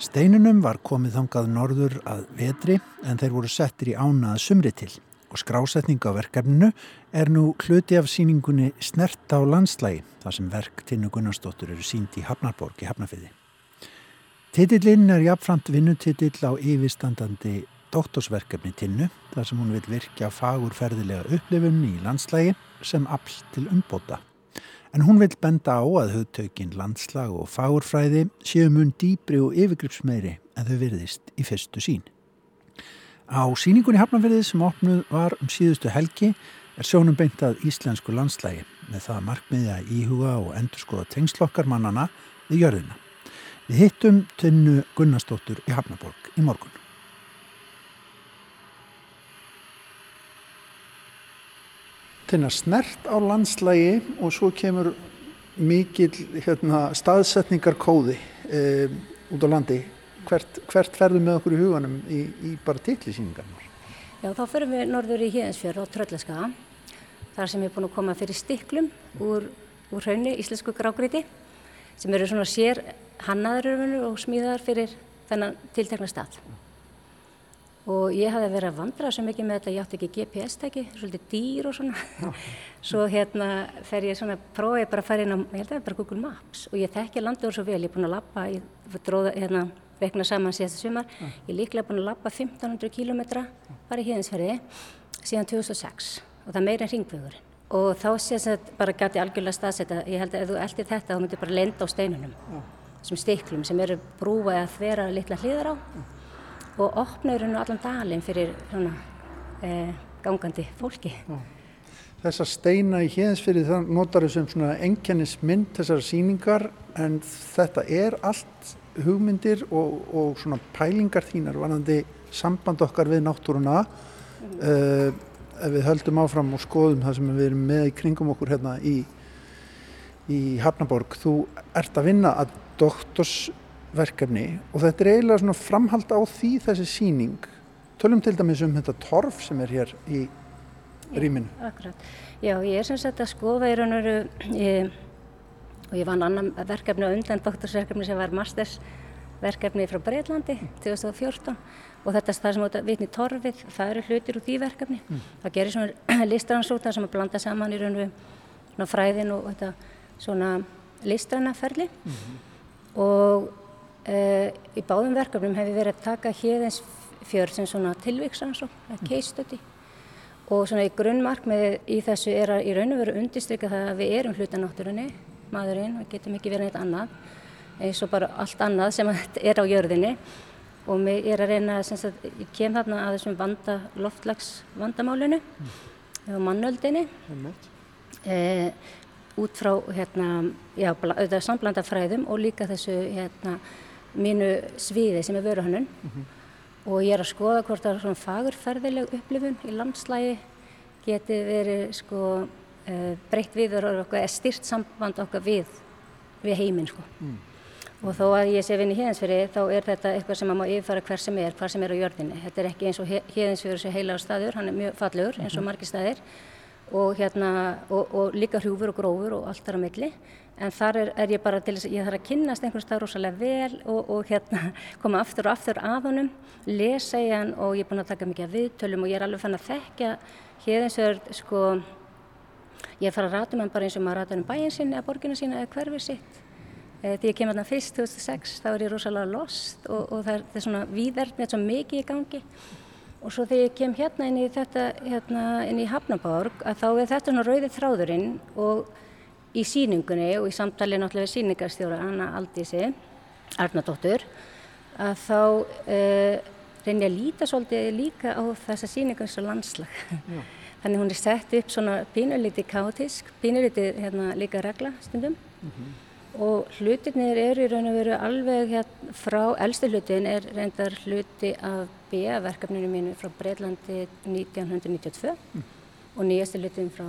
Steinunum var komið þangað norður að vetri en þeir voru settir í ánað sumri til og skrásetning á verkefninu er nú hluti af síningunni Snert á landslægi þar sem verk Tinnu Gunnarsdóttur eru sínt í Hafnarborg í Hafnarfiði. Titillinn er jafnframt vinnutitill á yfirstandandi doktorsverkefni Tinnu þar sem hún vil virkja fagurferðilega upplifun í landslægi sem afl til umbóta. En hún vil benda á að hugtökin landslag og fáurfræði séu mun dýbri og yfirgripsmeiri en þau virðist í fyrstu sín. Á síningunni Hafnarverðið sem opnuð var um síðustu helgi er sjónum beintað íslensku landslægi með það markmiði að íhuga og endurskoða tengslokkar mannana við jörðina. Við hittum tunnu Gunnarsdóttur í Hafnarborg í morgun. Tinnar snert á landslægi og svo kemur mikil hérna, staðsetningarkóði e, út á landi. Hvert, hvert ferðum með okkur í huganum í, í bara tillisýningarnar? Já, þá förum við norður í Híðansfjörð og Tröllaskaða. Þar sem er búin að koma fyrir stiklum úr, úr hraunni, íslensku grágríti, sem eru svona sér hannaður og smíðar fyrir þennan tiltekna stað og ég hafði verið að vandra svo mikið með þetta, ég átti ekki GPS-tæki, svolítið dýr og svona. Svo hérna fer ég svona, prófaði bara að fara inn á, ég held að það er bara Google Maps. Og ég þekki landur svo vel, ég er búin að lappa, ég dróða hérna vegna saman síðastu sumar, ég er líklega búin að lappa 1500 km bara í híðinsferði síðan 2006 og það er meira en ringvögurinn. og þá sé að bara gæti algjörlega staðsetta, ég held að ef þú eldir þetta þá myndir bara lenda á steinunum sem stiklum sem eru brúa eða þvera litla hliðar á. Og opna eru nú allan dalinn fyrir svona, eh, gangandi fólki. Þessar steina í hérnsfyrir það notar þau sem enkennismynd þessar síningar en þetta er allt hugmyndir og, og pælingar þínar vanandi samband okkar við náttúruna mm. uh, ef við höldum áfram og skoðum það sem við erum með í kringum okkur hérna í, í Hafnaborg, þú ert að vinna að doktorsverkefni og þetta er eiginlega svona framhald á því þessi síning. Tölum til dæmis um þetta torf sem er hér í rýminu. Akkurat. Já, ég er sem sagt að skoða í raun og veru og ég vann annan verkefni á undan doktorsverkefni sem var mastersverkefni frá Breitlandi 2014 og þetta er það sem við vitni torfið, það eru hlutir úr því verkefni. Mm. Það gerir svona listransóta sem að blanda saman í raun og fræðin og þetta svona listranaferli mm -hmm. og e, í báðum verkefnum hefur verið að taka hérðins fjörð sem svona tilvíksansó, mm. case study og svona í grunnmarkmiði í þessu er að í raun og veru undistrykja það að við erum hlutanátturunni, maðurinn, við getum ekki verið neitt annað eins og bara allt annað sem er á jörðinni og mig er að reyna að ég kem þarna að þessum vanda, loftlags vandamálinu mm. og mannöldinni mm. e, út frá hérna, já, auðvitað samblanda fræðum og líka þessu hérna, mínu sviði sem er vöruhannun mm -hmm. og ég er að skoða hvort það er svona fagurferðileg upplifun í landslægi geti verið sko e, breytt við og styrt samband okkar við, við heiminn sko. Mm og þó að ég sé vinni híðinsfjöri þá er þetta eitthvað sem maður yfirfara hver sem er, hver sem er á jörðinni. Þetta er ekki eins og híðinsfjöri sem heilagur staður, hann er mjög fallegur eins og mhm. margir staðir og, hérna, og, og líka hrjúfur og grófur og allt þar á milli. En þar er, er ég bara til þess að ég þarf að kynnast einhvers stað rosalega vel og, og hérna, koma aftur og aftur að honum, lesa í hann og ég er búin að taka mikið af viðtölum og ég er alveg fann að þekkja híðinsfjörð, sko, ég fara að rata um hann bara eins og maður rata um bæin sinni eða borgina sína eða hverfið sitt. Eh, þegar ég kem hérna fyrst 2006 þá er ég rosalega lost og, og það er, það er svona víðverð með svo mikið í gangi. Og svo þegar ég kem hérna inn í hérna inn í Hafnaborg að þá er þetta svona rauðið þráðurinn og í síningunni og í samtali náttúrulega við síningarstjóra Anna Aldísi, Arnardóttur, að þá uh, reynir ég að líta svolítið líka á þessa síningu eins og landslag. Já. Þannig hún er sett upp svona pínulítið kátisk, pínulítið hérna, líka regla stundum. Mm -hmm og hlutinir eru í raun og veru alveg hérna frá, elsti hlutin er reyndar hluti af BA-verkefninu mínu frá Breitlandi 1992 mm. og nýjasti hlutin frá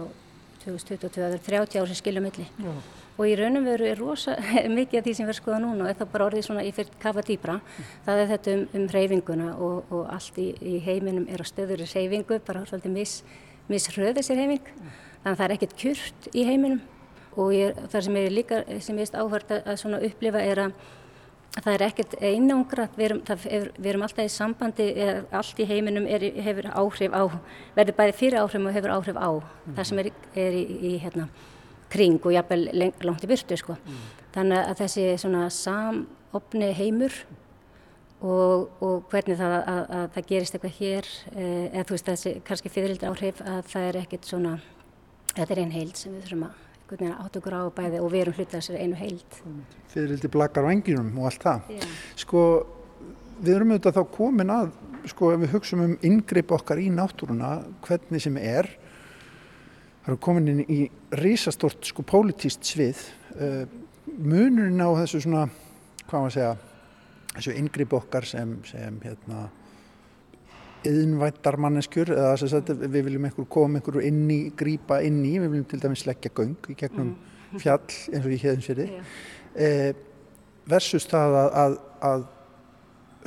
2022, það er 30 ár sem skilja milli Já. og í raun og veru er rosa mikið af því sem við erum skoðað núna og er það bara orðið svona í fyrir kafa dýbra mm. það er þetta um, um reyfinguna og, og allt í, í heiminum er á stöður í reyfingu, bara svolítið mis, misröðið sér reyfing mm. þannig að það er ekkert kjurt í heiminum og ég, það sem ég líka, sem ég veist áhört að, að upplifa er að það er ekkert einangrat, við erum, er, við erum alltaf í sambandi, er, allt í heiminum hefur áhrif á, verður bæði fyrir áhrif og hefur áhrif á mm. það sem er í, í hérna, kring og jafnvel langt í byrtu sko. Mm. Þannig að þessi svona samopni heimur og, og hvernig það að, að, að það gerist eitthvað hér, eh, eða þú veist þessi kannski fyrirldur áhrif að það er ekkert svona, þetta er einn heild sem við þurfum að átt okkur á bæði og við erum hlutað þessari einu heild. Litið blakar á enginum og allt það. Já. Sko, við erum auðvitað þá komin að, sko, ef við hugsaum um yngripp okkar í náttúruna, hvernig sem er, það eru komin inn í risastort, sko, pólitíst svið. Uh, munurinn á þessu svona, hvað maður segja, þessu yngripp okkar sem, sem, hérna, yðinvættar manneskjur eða þess að við viljum einhver koma einhver inn í, grípa inn í, við viljum til dæmis leggja göng í gegnum mm. fjall eins og ég hefðum sér þið eh, versus það að, að, að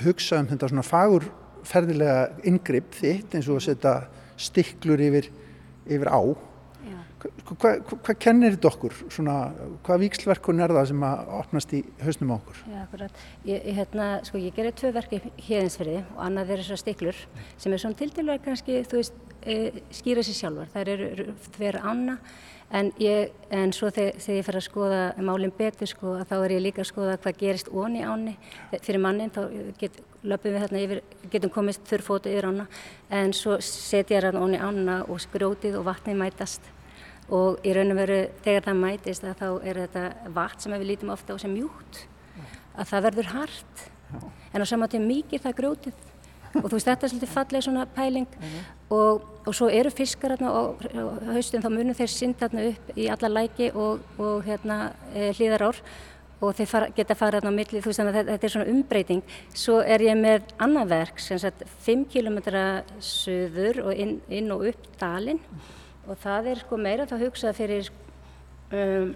hugsa um þetta svona fagurferðilega yngripp þitt eins og að setja stiklur yfir, yfir á Hvað hva, hva kennir þetta okkur? Svona, hvað vikslverkun er það sem að opnast í hausnum á okkur? Já, akkurat. Ég, hérna, sko, ég gerir tvö verki hérðinsferði og annað er þessar stiklur sem er svona tildilega kannski, þú veist, e, skýra sér sjálfar. Það eru þverja ána en, ég, en svo þegar, þegar ég fer að skoða málinn betur, sko, þá er ég líka að skoða hvað gerist onni áni fyrir mannin. Þá get, löpum við hérna yfir, getum komist þurrfótið yfir ána en svo setja ég hérna onni ána og skrótið og vatnið mætast og í raun og veru þegar það mætist að þá er þetta vatn sem við lítum ofta á sem mjúkt að það verður hart. En á saman tíma mikið það grótið og þú veist þetta er svolítið falleg svona pæling. Og, og svo eru fiskar hérna og haustum þá munum þeir synda hérna upp í alla læki og, og hérna e, hlýðar ár og þeir fara, geta farið hérna á milli, þú veist þannig að þetta er svona umbreyting. Svo er ég með annað verk sem sagt 5 km söður og inn, inn og upp dalinn og það er sko meira þá hugsað fyrir um,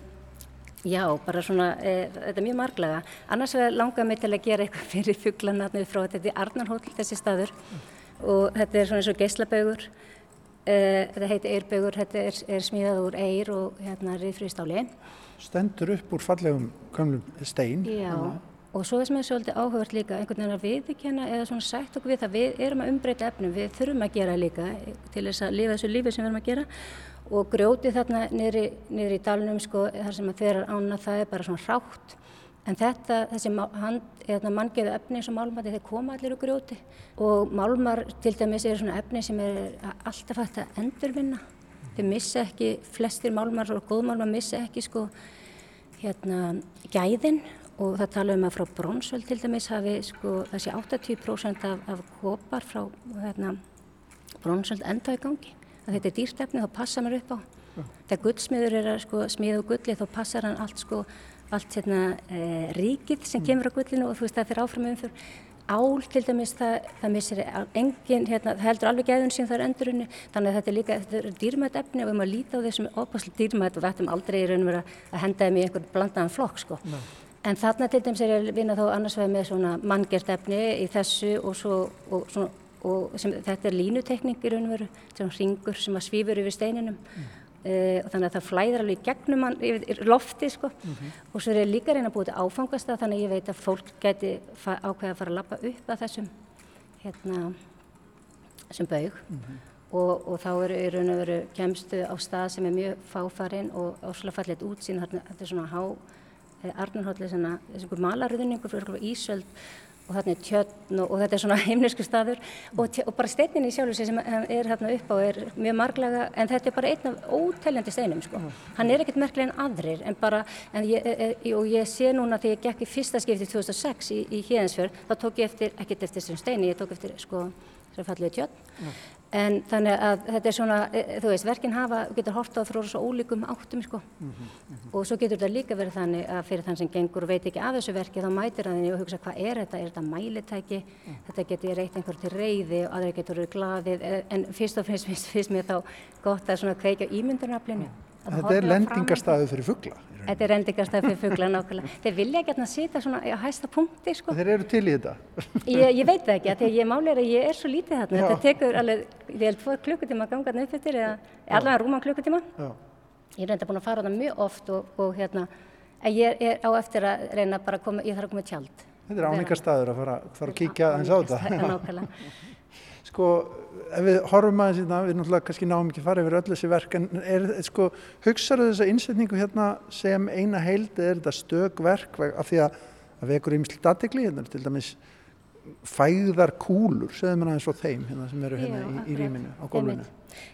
Já, bara svona, e, þetta er mjög marglega. Annars langar mig til að gera eitthvað fyrir fugglanatnið frá þetta er Arnarhóll, þessi staður og þetta er svona eins og geyslabögur, e, þetta heitir eirbögur, þetta er, er smíðað úr eir og hérna riðfrýstáli. Stendur upp úr fallegum gamlum stein. Já, hana. Og svo er sem er svolítið áhugavert líka einhvern veginn að viðkjanna eða svona sætt okkur við það. Við erum að umbreyta efnum, við þurfum að gera líka til þess að lifa þessu lífi sem við erum að gera. Og grjóti þarna niður í dalunum sko þar sem að þeirra ána það er bara svona hrátt. En þetta, þessi hérna, manngeðu efni eins og málmar þeir koma allir úr grjóti. Og málmar til dæmis eru svona efni sem er alltaf hægt að endurvinna. Þeir missa ekki, flestir málmar og góðmálmar missa ekki sko hérna gæðin og það tala um að frá bronsvöld til dæmis hafi sko þessi 80% af, af kopar frá hérna bronsvöld enda í gangi að þetta er dýrstefni þá passa maður upp á. Ja. Þegar guldsmiður er að sko, smíða úr gulli þá passar hann allt, sko, allt hérna, e, ríkið sem mm. kemur á gullinu og þú veist það fyrir áfram umfyr. Ál til dæmis það, það missir engin, hérna, það heldur alveg gæðun sín þar endurunni þannig að þetta er líka, þetta er dýrmætt efni og við maður líta á þessum opaslega dýrmætt og við ættum aldrei í raun og vera að henda þeim í einhvern blandaðan flokk sko. No. En þarna til dæmis er ég að vinna þá annars vegar með svona manngert efni í þessu og svo og svona og sem, þetta er línutekning í raun og veru, svona ringur sem að svífur yfir steininum mm. uh, og þannig að það flæðir alveg gegnum hann yfir lofti sko mm -hmm. og svo er ég líka reyna að búið til áfangast það þannig að ég veit að fólk geti ákveða að fara að lappa upp að þessum hérna þessum baug mm -hmm. og, og þá eru í raun og veru kemstu á stað sem er mjög fáfarinn og áslagfallit útsýn þetta er svona há eh, svona, þessi malaröðningur fyrir Ísöld og þarna er tjötn og, og þetta er svona heimnesku staður. Og, og bara steininni sjálfur sem er hérna upp á er mjög marglega en þetta er bara einn af óteljandi steinum sko. Hann er ekkert merklega en aðrir en bara, en ég, e, e, og ég sé núna þegar ég gekk í fyrsta skipti 2006 í, í Híðansfjörð, þá tók ég eftir, ekkert eftir þessum steini, ég tók eftir sko, þessar fallið tjötn En þannig að þetta er svona, e, þú veist, verkinn hafa, getur horta á þróra svo ólíkum áttum, sko. Mm -hmm, mm -hmm. Og svo getur þetta líka verið þannig að fyrir þann sem gengur og veit ekki af þessu verki, þá mætir það henni og hugsa hvað er þetta, er þetta mælitæki, mm. þetta getur reykt einhver til reyði og aðra getur verið gladið, e, en fyrst og fremst finnst mér þá gott að svona kveika ímyndunaflinu. Þetta er lendingarstaðu fyrir fuggla. Þetta er endingarstað fyrir fuggla nákvæmlega. Þeir vilja ekki að sýta svona á hæsta punkti sko. Þeir eru til í þetta? Ég, ég veit það ekki, þegar ég máli er að ég er svo lítið þarna. Já. Þetta tekur alveg, ég held tvo klukkutíma að ganga þarna upp eftir eða allavega rúman klukkutíma. Já. Ég er reynda búin að fara þarna mjög oft og, og hérna, ég er á eftir að reyna bara að koma, ég þarf að koma tjald. Þetta er áningarstaður að fara, fara að kíkja hans á þetta. Sko, ef við horfum aðeins hérna, við náttúrulega kannski náum ekki fara yfir öll þessi verk, en er, sko, hugsaðu þessa innsetningu hérna sem eina heild er þetta stögverk af því að það vekur ímslitt aðtegli hérna, til dæmis fæðar kúlur, segðum við aðeins frá þeim hérna sem eru hérna Já, í, í rýminu á gólfinu.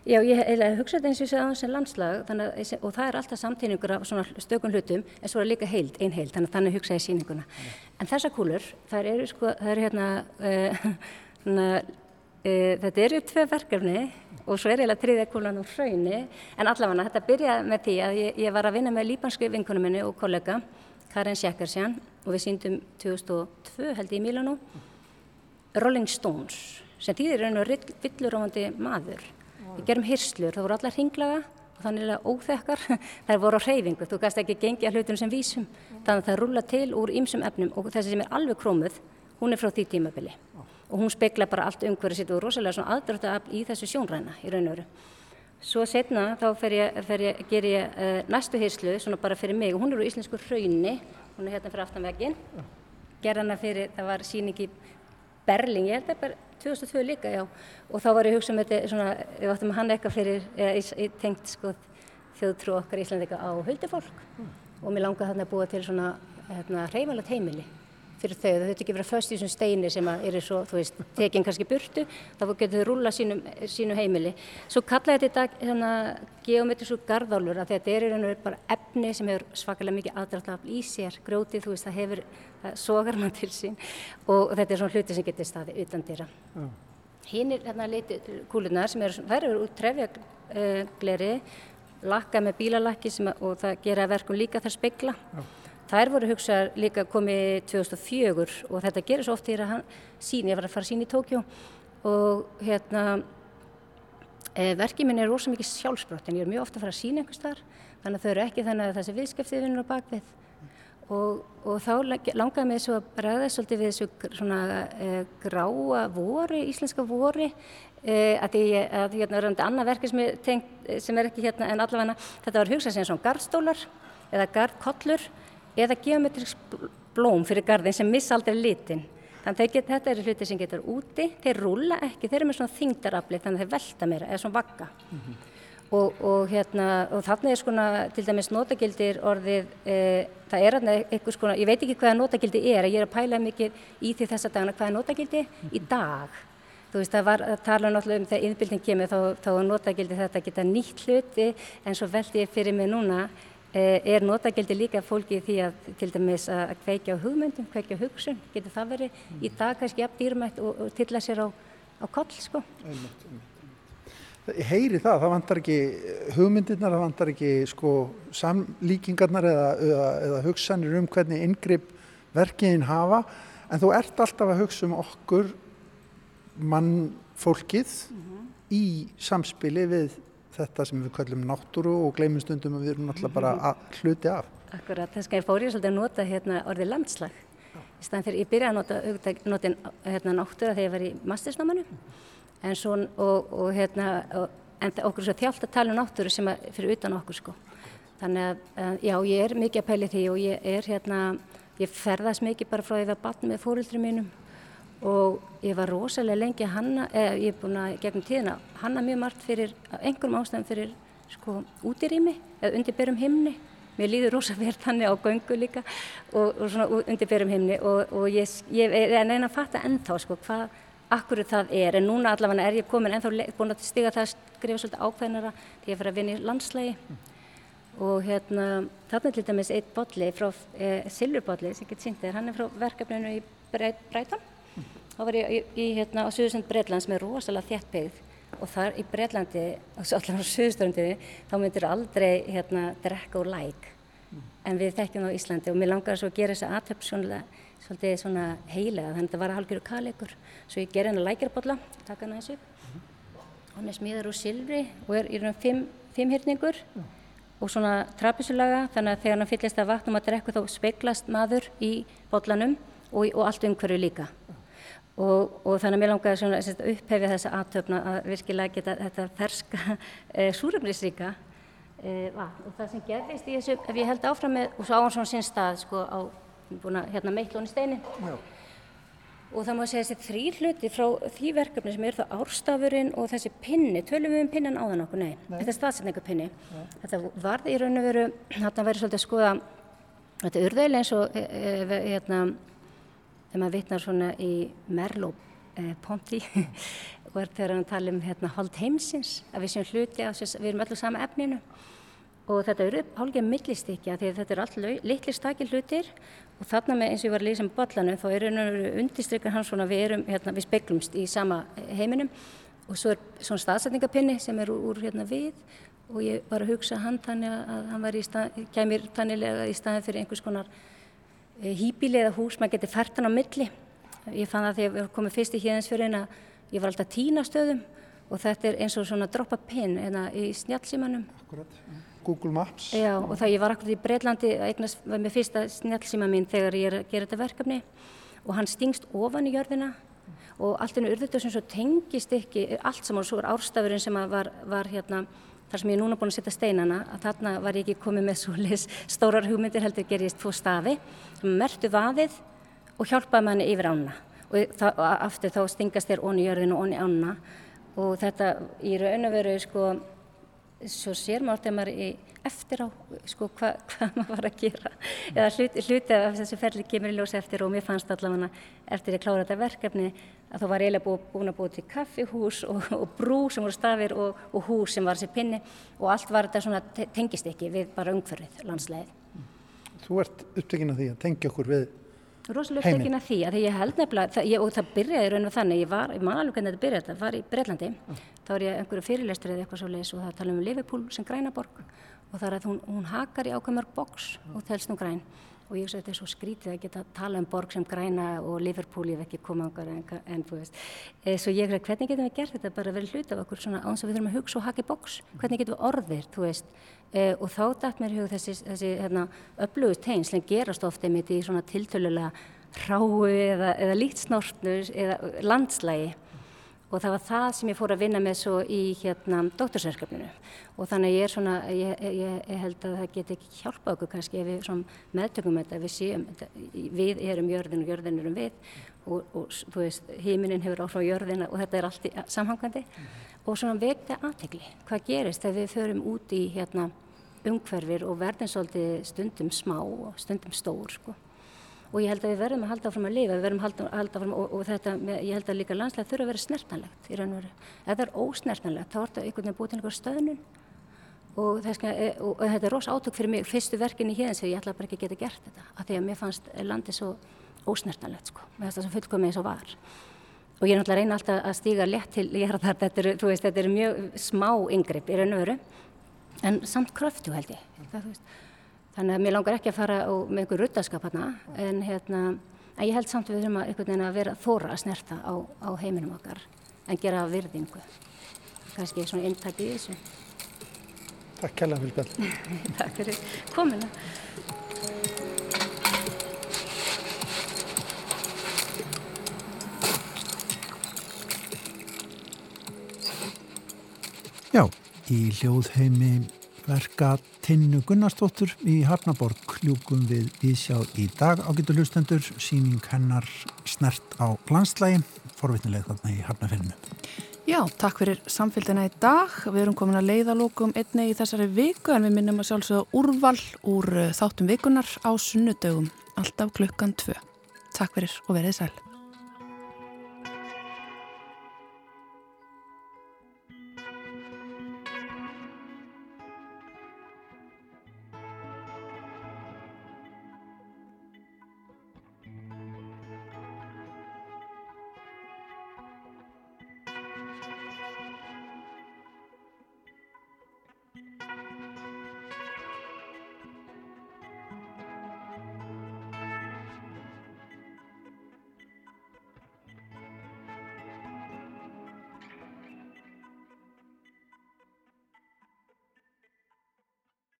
Já, ég hugsa þetta eins og ég segði á þessu landslag að, og það er alltaf samtíningur af svona stökun hlutum en svo er líka heild, ein heild, þannig að þannig hugsa ég síninguna. En þessa kúlur, það eru sko, það eru hérna, uh, Uh, þetta eru tvei verkefni og svo er eiginlega þriðja kúlan úr hrauni. En allavega þetta byrjaði með því að ég, ég var að vinna með líbansku vinkunum minni og kollega Karin Sjekkarsjan og við síndum 2002 held ég í Milano Rolling Stones sem þýðir raun og villurófandi maður. Wow. við gerum hyrslur, það voru allar hringlaga og þannig að óþekkar. Þær voru á hreyfingu, þú gæst ekki gengja hlutum sem vísum. Þannig að það rúla til úr ýmsum efnum og þessi sem er alveg krómuð hún er frá því tímabili. Wow og hún spekla bara allt umhverfið sitt og rosalega svona aðdráttu í þessu sjónræna í raun og veru. Svo setna þá fer ég, fer ég, ger ég uh, næstu hyrslu svona bara fyrir mig. Og hún er úr íslensku hraunni, hún er hérna fyrir aftanveginn, ger hana fyrir, það var síningi Berling, ég held að bara 2002 líka, já, og þá var ég hugsað með þetta svona, við áttum að hanna eitthvað fyrir, eða tengt sko þjóðtrú okkar í Íslandika á huldufólk. Mm. og mér langaði þarna að búa til svona hérna, hreyfanlegt heimili fyrir þau. Þau þurftu ekki vera föst í þessum steini sem eru svo, þú veist, tekinn kannski burtu, þá getur þau rúla sínum, sínu heimili. Svo kallaði þetta hérna, geometrísku garðálfur að þetta er og veru bara efni sem hefur svakalega mikið aðdraftafl í sér, grjótið, þú veist, það hefur, það sogar mann til sín og þetta er svona hluti sem getur staðið utan dýra. Mm. Hinn er hérna litið kúlunar sem eru, þær eru út trefjagleri, lakka með bílalakki og það gera verkum líka þar spekla. Já. Þær voru hugsað líka komið 2004 og þetta gerir svo oft þegar hann sín, ég var að fara sín í Tókjó og hérna e, verkið minn er rosa mikið sjálfsbrott en ég er mjög ofta að fara að sína einhvers þar þannig að þau eru ekki þannig að þessi viðskiptið vinnur á bakvið og, og þá langaði mig svo að bregða svolítið við þessu svona e, gráa vori, íslenska vori e, að því að hérna þetta annað verkið sem sem er ekki hérna en allavega þetta var hugsað sem svona gardstólar eða gardkollur eða geometrisk blóm fyrir gardin sem missa aldrei litin. Þannig að þetta eru hluti sem getur úti, þeir rúla ekki, þeir eru með svona þingdarafli þannig að þeir velta meira, eða svona vakka. Mm -hmm. og, og, hérna, og þarna er svona til dæmis notagildir orðið, e, það er hérna eitthvað svona, ég veit ekki hvaða notagildi er, ég er að pæla mikið í því þessa dagana hvaða notagildi mm -hmm. í dag. Þú veist, það var að tala náttúrulega um þegar innbildin kemur þá, þá notagildi þetta geta nýtt hluti en svo veldi ég fyrir mig núna er notagildi líka fólki því að til dæmis að kveikja á hugmyndum, kveikja á hugsun, getur það verið mm. í dag kannski jafn dýrmætt og, og tilla sér á, á koll sko. Einmitt, einmitt. Ég heyri það, það vantar ekki hugmyndirnar, það vantar ekki sko samlíkingarnar eða, eða, eða hugsanir um hvernig yngripp verkiðin hafa en þú ert alltaf að hugsa um okkur mannfólkið mm -hmm. í samspili við þetta sem við kallum náttúru og gleymum stundum að við erum náttúrulega bara mhm. hluti af. Akkurat, þess að ég fór ég svolítið að nota hérna, orðið landslag. Í staðan fyrir ég byrjaði að nota, nota hérna, náttúra þegar ég var í mastersnámanu en, svo, og, og, hérna, og, en okkur svo þjált að tala um náttúru sem að, fyrir utan okkur sko. Þannig að já, ég er mikið að pæli því og ég er hérna, ég ferðast mikið bara frá því að ég var batn með fóröldri mínum og ég var rosalega lengi að hanna, eða ég er búin að gegnum tíðina hanna mjög margt fyrir, einhverjum ástæðum fyrir sko útirými eða undirberum himni. Mér líður rosalega vel þannig á göngu líka og, og svona undirberum himni og, og ég, ég er neina að fatta ennþá sko hvað, akkur það er. En núna allavega er ég komin ennþá búin að stiga það að skrifa svolítið ákveðnara því ég fyrir að vinna í landslægi og hérna þarna er til dæmis eitt botli frá eh, Silvurbotli sem getur sínt þér, hann er frá verkefninu í Breiton Þá var ég í, í, hérna, á Suðursund Breitland sem er rosalega þétt byggð og þar í Breitlandi, allar á Suðurstöndinni, þá myndir aldrei hérna, drekka úr læk. Mm. En við þekkjum á Íslandi og mér langar að gera þessa aðtöpp svolítið svona heilega, þannig að það var halgjörðu kalegur. Svo ég ger hennar lækjarbotla, taka hennar þessu. Mm. Hún er smíðar úr silfri og er í raun fimm, fimm hyrningur mm. og svona trapisulaga, þannig að þegar hann fyllist að vatnum að drekku þá speiklast maður í botlanum og, og allt umhverju líka. Og, og þannig að mér langaði svona að upphefja þessa aðtöfna að virkilega geta þetta ferska e, eh, súröfnisríka e, vatn. Og það sem gerðist í þessu, ef ég held áfram með, og svo á hann svona sín stað, sko, á búin að hérna meitlóni steinin. Já. Og það má segja þessi þrý hluti frá því verkefni sem er það árstafurinn og þessi pinni, tölum við um pinnan áðan okkur, nei, nei. þetta er staðsetningapinni. Þetta varði í raun og veru, þarna verið svolítið að skoða, þetta urðaðilega eins og, e, hérna, þegar maður vitnar svona í Merleau-Ponty eh, og er þegar hann tala um hérna hold heimsins, að við séum hluti að við erum öllu sama efninu. Og þetta eru hálfgeð millistykja því að þetta eru allt litli stakil hlutir. Og þarna með eins og ég var að lýsa um bollanum þá er undirstrykkan hans svona við, erum, hérna, við speglumst í sama heiminum. Og svo er svona staðsetningapinni sem er úr, úr hérna við. Og ég var að hugsa hann þannig að hann var í stað, kemur þannilega í staðin fyrir einhvers konar hýbíli eða hús, maður getur fært hann á milli. Ég fann það þegar við komum fyrst í híðansfjörðin að ég var alltaf tína stöðum og þetta er eins og svona droppa pinn hérna í snjálfsímanum. Akkurat, Google Maps. Já og það ég var akkurat í Breitlandi eignast var með fyrsta snjálfsíma mín þegar ég er að gera þetta verkefni og hann stingst ofan í jörðina og allt ennum urðutur sem svo tengist ekki allt saman og svo er árstafurinn sem var, var hérna þar sem ég er núna búin að setja steinana að þarna var ég ekki komið með svo leis stórar hugmyndir heldur gerist tvo stafi sem mertu vaðið og hjálpaði manni yfir ána. Og, það, aftur þá stingast þér onni jörðinu og onni ána. Og þetta í raun og veru sko svo sér maður þegar maður er eftir á sko, hvað hva maður var að gera. Eða hluti, hluti af þessu ferli kemur í ljós eftir og mér fannst allavega eftir að klára þetta verkefni að þá var eiginlega búin að búið til kaffihús og, og brú sem voru stafir og, og hús sem var þessi pinni og allt var þetta svona tengist ekki við bara umhverfið landslegið. Þú ert upptekinn af því að tengja okkur við Rósalega upptekinn af því að ég held nefnilega, það, ég, og það byrjaði raun og þannig, ég var, ég man alveg hvernig þetta byrjaði, það var í Breitlandi, mm. þá er ég einhverju fyrirlestur eða eitthvað svo leiðis og það tala um Liverpool sem grænaborg og það er að hún, hún hakar í ákveðmörg boks og telst nú græn og ég að þetta er svo skrítið að geta tala um borg sem græna og Liverpool ég veit ekki koma ángar en, en þú veist. E, svo ég veist hvernig getum við gert þetta bara vera hlut af okkur svona áns að við þurfum að hugsa og haka í boks hvernig getum við orðir, þú veist? E, og þá dætt mér hug þessi, þessi hérna, upplögust sem gerast ofta mitt í svona tiltölulega ráu eða, eða lítsnortnur eða landslægi og það var það sem ég fór að vinna með svo í hérna dóttursverkefninu og þannig ég er svona, ég, ég, ég held að það geti ekki hjálpa okkur kannski ef við meðtökum þetta, við séum við erum jörðin og jörðin erum við. Og, og þú veist, heiminin hefur áhrá jörðina og þetta er allt í samhangandi. Mm -hmm. og svona vekta aðtegli, hvað gerist þegar við förum út í hérna umhverfir og verðin svolítið stundum smá og stundum stór sko og ég held að við verðum að halda áfram að lifa, við verðum að halda, halda áfram og, og þetta, ég held að líka landslega þurfa að vera snertanlegt í raun og veru. Ef það er ósnertanlegt þá er þetta einhvern veginn búið til einhver stöðnun og, þess, e, og, og þetta er ros átök fyrir mig, fyrstu verkin í hérna sem ég ætla bara ekki að geta gert þetta, af því að mér fannst landi svo ósnertanlegt sko, með þess að það fullkomið eins og var. Og ég er náttúrulega reyna alltaf að stíga létt til, ég er að þetta er, þú veist, þetta er mjög smá yngripp í raun og veru, en samt kröftu held ég, það. Þannig að mér langar ekki að fara á, með einhver ruttaskap hérna en, hérna, en ég held samt við þurfum að, að vera þóra að snerta á, á heiminum okkar en gera virðingu. Kanski svona inntætt í þessu. Takk kærlega Vilbjörn. Takk fyrir komina. Já, í hljóðheimi verka Tinnu Gunnarsdóttur í Hafnaborg ljúkum við viðsjá í dag. Ágættu hlustendur, síning hennar snert á landslægi forvitnileg þarna í Hafnafyrinu Já, takk fyrir samfélgina í dag. Við erum komin að leiða lókum einni í þessari viku en við minnum að sjálfsögða úrval úr eh, þáttum vikunar á sunnudögum alltaf klukkan tvö. Takk fyrir og verið sæl